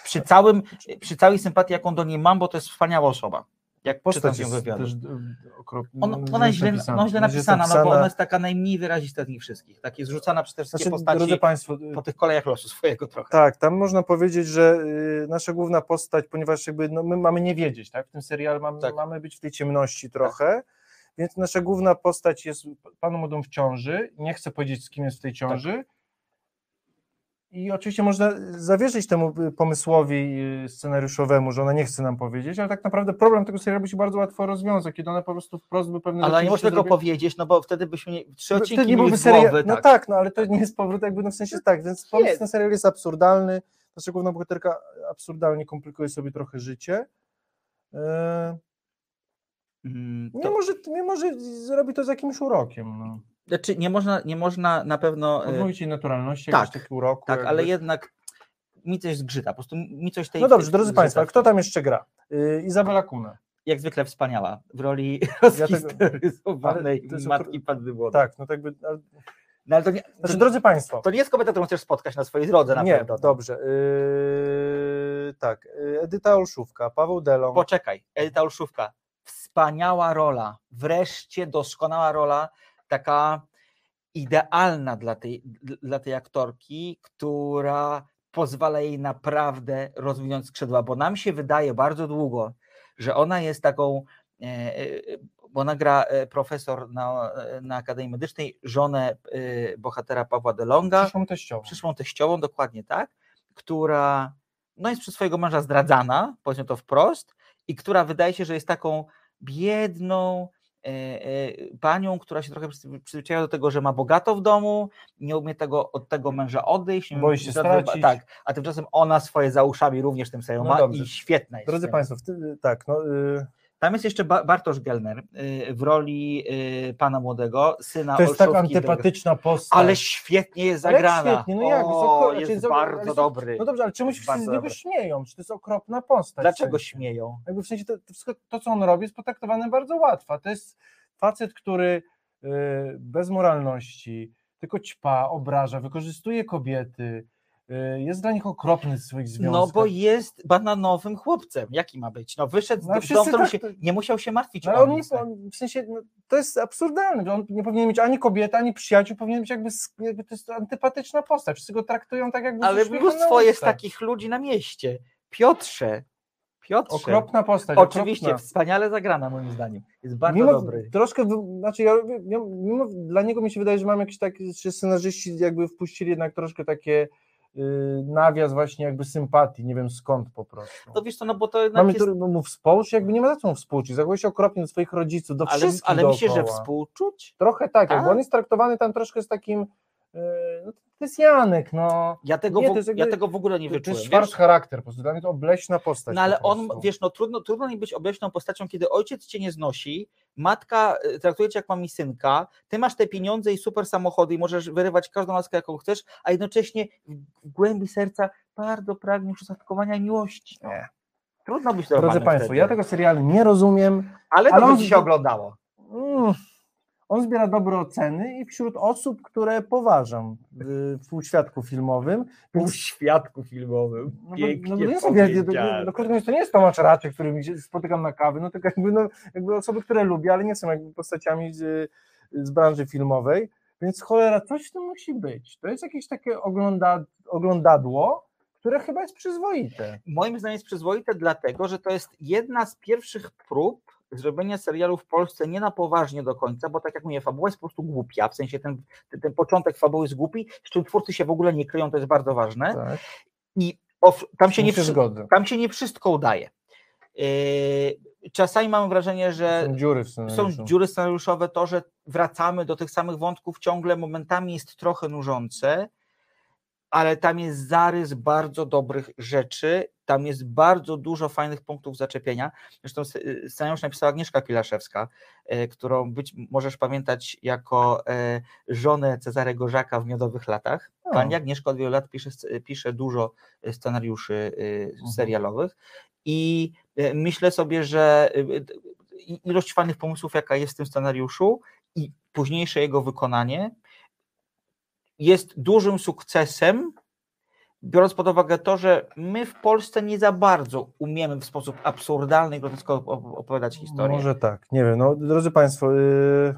przy, całym, przy całej sympatii, jaką do niej mam, bo to jest wspaniała osoba. Jak czytam postać nią jest wywiady. też y, okropna. Ona, jest źle, no, źle napisana, no, bo ona jest taka najmniej wyrazista z nich wszystkich. Tak jest zrzucana przez te wszystkie Znaczy, postaci Państwo, po tych kolejach losu swojego trochę. Tak, tam można powiedzieć, że y, nasza główna postać, ponieważ jakby no, my mamy nie wiedzieć, tak? W tym serialu mamy, Tak. mamy być w tej ciemności trochę, więc nasza główna postać jest paną młodą w ciąży, nie chcę powiedzieć z kim jest w tej ciąży I oczywiście można zawierzyć temu pomysłowi y, scenariuszowemu, że ona nie chce nam powiedzieć, ale tak naprawdę problem tego serialu by się bardzo łatwo rozwiązał, kiedy ona po prostu wprost by pewne Ale nie można tego powiedzieć, no bo wtedy byśmy nie, trzy odcinki nie byłby serial, głowy, no tak. tak, no ale to nie jest powrót jakby, no w sensie tak, więc pomysł Nie. ten serial jest absurdalny, nasza główna bohaterka absurdalnie komplikuje sobie trochę życie. E, Mm, to- Mimo, że, mimo, że zrobi to z jakimś urokiem. No. Znaczy nie można, nie można na pewno... e, Odmówić jej naturalności, tak, takiego uroku. Tak, jakby. ale jednak mi coś zgrzyta, po prostu mi coś tej... No dobrze, drodzy zgrzyta. Państwo, kto tam jeszcze gra? Y, Izabela Kuna. Jak zwykle wspaniała, w roli rozhistoryzowanej to jest matki Panny Młodej. Tak, no tak by. ale- No, ale to nie, Znaczy, to, drodzy Państwo. to nie jest kobieta, którą chcesz spotkać na swojej drodze na Nie, pewno. dobrze. Yy, tak, yy, Edyta Olszówka, Paweł Delong. Poczekaj, Edyta Olszówka, wspaniała rola, wreszcie doskonała rola, taka idealna dla tej, dla tej aktorki, która pozwala jej naprawdę rozwinąć skrzydła, bo nam się wydaje bardzo długo, że ona jest taką, e, e, bo ona gra e, profesor na, na Akademii Medycznej, żonę bohatera Pawła Delonga, Przyszłą teściową. przyszłą teściową, dokładnie tak, która no jest przez swojego męża zdradzana, powiedzmy to wprost, i która wydaje się, że jest taką biedną panią, która się trochę przyzwy- przyzwyczaiła do tego, że ma bogato w domu, nie umie tego, od tego męża odejść. Boi się stracić. Tak, a tymczasem ona swoje za uszami również tym serialu No ma dobrze. i świetna jest. Drodzy. Państwo, tak, no, yy, Tam jest jeszcze ba- Bartosz Gelner y, w roli y, pana młodego, syna to jest tak Olszówki, antypatyczna postać. Ale świetnie jest Ale zagrana. świetnie, no jak, o, jest znaczy, bardzo ale są- dobry. No dobrze, ale czemu się wszyscy z niego dobry. śmieją? Czy to jest okropna postać? Dlaczego w sensie? śmieją? Jakby w sensie to, to, co on robi, jest potraktowane bardzo łatwo. To jest facet, który yy, bez moralności, tylko ćpa, obraża, wykorzystuje kobiety, jest dla nich okropny w swoich związkach. No bo jest bananowym chłopcem. Jaki ma być? No wyszedł No, z wszyscy domu, tak się, nie musiał się martwić No, o nic. on w sensie, no, to jest absurdalne, on nie powinien mieć ani kobiety, ani przyjaciół, powinien być jakby, jakby to jest antypatyczna postać, wszyscy go traktują tak jakby Ale mnóstwo jest takich ludzi na mieście. Piotrze. Piotrze. Okropna postać, Oczywiście, okropna. wspaniale zagrana moim zdaniem. Jest bardzo mimo, dobry. Troszkę, znaczy ja, mimo, dla niego mi się wydaje, że mam jakieś takie, że scenarzyści jakby wpuścili jednak troszkę takie y, nawias właśnie jakby sympatii, nie wiem skąd po prostu. No wiesz co, no bo to jednak Mamy jest... tu mu współczuć, jakby nie ma za co mu współczuć, zachowuje się okropnie do swoich rodziców, do Ale, wszystkich ale myślisz, że dookoła. współczuć? Trochę tak, Tak? on jest traktowany tam troszkę z takim, y, no to jest Janek, no. Ja tego, Nie, w, jest ja tego w ogóle nie To, to wyczułem. jest wiesz? charakter, po prostu dla mnie to obleśna postać. No ale po on, wiesz, no trudno, trudno mi być obleśną postacią, kiedy ojciec cię nie znosi, matka y, traktuje cię jak mami synka, ty masz te pieniądze i super samochody i możesz wyrywać każdą laskę, jaką chcesz, a jednocześnie w głębi serca bardzo pragniesz ustatkowania i miłości. No. Trudno być Drodzy normalnym Państwo, wtedy. ja tego serialu nie rozumiem. Ale ale to on się oglądało. On zbiera dobre oceny i wśród osób, które poważam w półświadku filmowym. Pół świadku filmowym. No Pięknie no bo powiedziane. no, krótko mówiąc, to nie jest Tomasz Raczek, którym się spotykam na kawy, no tylko jakby, no, jakby osoby, które lubię, ale nie są jakby postaciami z, z branży filmowej, więc cholera, coś tym musi być. To jest jakieś takie ogląda, oglądadło, które chyba jest przyzwoite. Moim zdaniem jest przyzwoite, dlatego że to jest jedna z pierwszych prób zrobienia serialu w Polsce nie na poważnie do końca, bo tak jak mówię, fabuła jest po prostu głupia, w sensie ten, ten, ten początek fabuły jest głupi, z czym twórcy się w ogóle nie kryją, to jest bardzo ważne. Tak. I tam, się nie, tam się nie wszystko udaje. Yy, czasami mam wrażenie, że Są dziury są dziury scenariuszowe, to, że wracamy do tych samych wątków ciągle momentami jest trochę nużące, ale tam jest zarys bardzo dobrych rzeczy, tam jest bardzo dużo fajnych punktów zaczepienia. Zresztą y, scenariusz napisała Agnieszka Pilaszewska, e, którą być możesz pamiętać jako e, żonę Cezarego Żaka w Miodowych Latach. Pani Agnieszka od wielu lat pisze, pisze dużo scenariuszy e, serialowych i myślę sobie, że ilość fajnych pomysłów, jaka jest w tym scenariuszu i późniejsze jego wykonanie jest dużym sukcesem, biorąc pod uwagę to, że my w Polsce nie za bardzo umiemy w sposób absurdalny i groteskowy op- opowiadać historię. Może tak, nie wiem. No, drodzy Państwo, yy,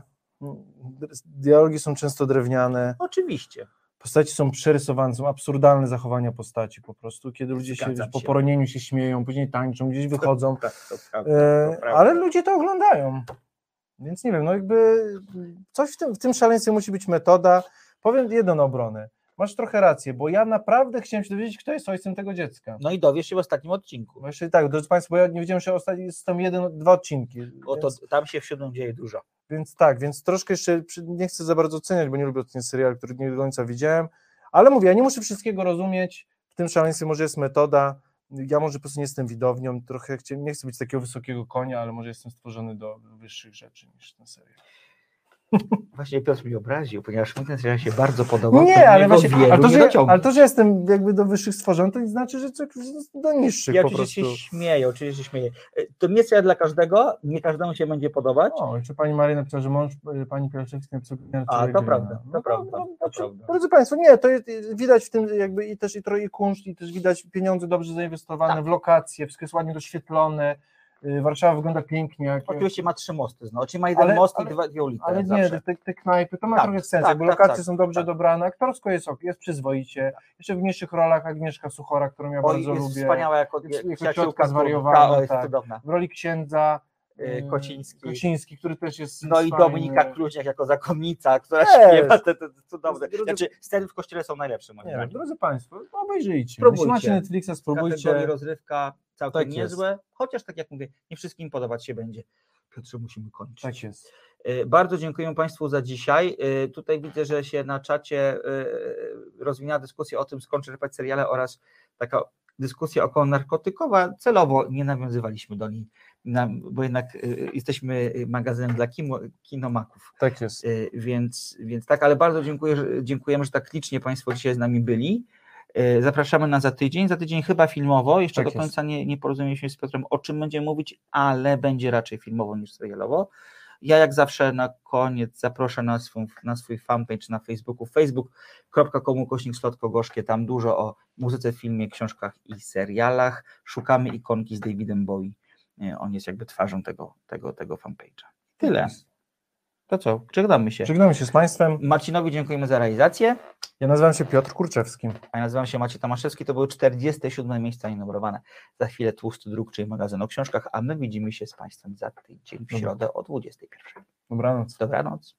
dialogi są często drewniane. Oczywiście. Postaci są przerysowane, są absurdalne zachowania postaci po prostu, kiedy ludzie się, wiesz, po poronieniu się śmieją, później tańczą, gdzieś wychodzą. Tak, to prawda, E, to prawda. ale ludzie to oglądają. Więc nie wiem, no jakby coś w tym, w tym szaleństwie musi być metoda. Powiem jedną obronę. masz trochę rację, bo ja naprawdę chciałem się dowiedzieć, kto jest ojcem tego dziecka. No i dowiesz się w ostatnim odcinku. No jeszcze tak, drodzy Państwo, bo ja nie wiedziałem, że ostatni jest tam jeden, dwa odcinki. Bo to, tam się w siódmym dzieje dużo. Więc tak, więc troszkę jeszcze nie chcę za bardzo oceniać, bo nie lubię ten serial, który nie do końca widziałem, ale mówię, ja nie muszę wszystkiego rozumieć, w tym szaleństwie może jest metoda, ja może po prostu nie jestem widownią, trochę nie chcę być takiego wysokiego konia, ale może jestem stworzony do wyższych rzeczy niż ten serial. Właśnie Piotr mi obraził, ponieważ mi ten serial się bardzo podobał. Nie, to ale właśnie, ale to, że, ale to, że jestem jakby do wyższych stworzeń, to nie znaczy, że coś do niższych Ja po oczywiście prostu. się śmieję, oczywiście się śmieję. E, To nie serial dla każdego, nie każdemu się będzie podobać. O, czy pani Maria napisała, że mąż y, pani Pielczewskiej napisał A, to prawda, to prawda, to prawda. Drodzy Państwo, nie, to jest, widać w tym jakby i też i trochę i kunszt, i też widać pieniądze dobrze zainwestowane Tak. w lokacje, wszystko jest ładnie doświetlone, Warszawa wygląda pięknie. Jak, Oczywiście ma trzy mosty, no, czyli ma jeden Ale- most ale- i dwa, dwie ulice. ale nie, te, te knajpy, to ma Tak, trochę sens, tak, bo tak, lokacje tak, są dobrze tak. dobrane, aktorsko jest, ok, jest przyzwoicie, jeszcze w mniejszych rolach Agnieszka Suchora, którą ja Oj, bardzo jest lubię. wspaniała jako, Jest- jako jako ciotka zwariowana, jest tak. cudowna. W roli księdza Y, y, Kociński. Kociński, który też jest No i jest Dominika. Kluźniak jako zakonnica, która Też. śpiewa te, te, te cudowne. Drodzy- Znaczy, sceny w kościele są najlepsze moim Nie, zdaniem. drodzy Państwo, obejrzyjcie. Spróbujcie. Jeśli macie Netflixa, Kategorii spróbujcie. rozrywka całkiem Tak jest. niezłe, chociaż tak jak mówię, nie wszystkim podobać się będzie. Piotrze, musimy kończyć. Tak jest. Y, Bardzo dziękuję Państwu za dzisiaj. Y, Tutaj widzę, że się na czacie y, rozwinęła dyskusja o tym, skąd czerpać seriale oraz taka dyskusja około narkotykowa. Celowo nie nawiązywaliśmy do niej, bo jednak jesteśmy magazynem dla kino, kinomaków. Tak jest. Więc, więc tak, ale bardzo dziękuję, dziękujemy, że tak licznie Państwo dzisiaj z nami byli. Y, Zapraszamy na za tydzień. Za tydzień chyba filmowo. Jeszcze Tak do jest. końca nie, nie porozumieliśmy się z Piotrem, o czym będziemy mówić, ale będzie raczej filmowo niż serialowo. Ja jak zawsze na koniec zaproszę na swój, na swój fanpage na Facebooku facebook.com kośnik Slotko Gorzkie, tam dużo o muzyce, filmie, książkach i serialach. Szukamy ikonki z Davidem Bowie. Nie, On jest jakby twarzą tego, tego, tego fanpage'a. Tyle. To co? Żegnamy się. Żegnamy się z Państwem. Marcinowi dziękujemy za realizację. Ja nazywam się Piotr Kurczewski. A ja nazywam się Maciej Tomaszewski. To były 47 miejsca nienumerowane. Za chwilę Tłusty Druk, czyli magazyn o książkach, a my widzimy się z Państwem za tydzień w środę o 21. Dobranoc. Dobranoc.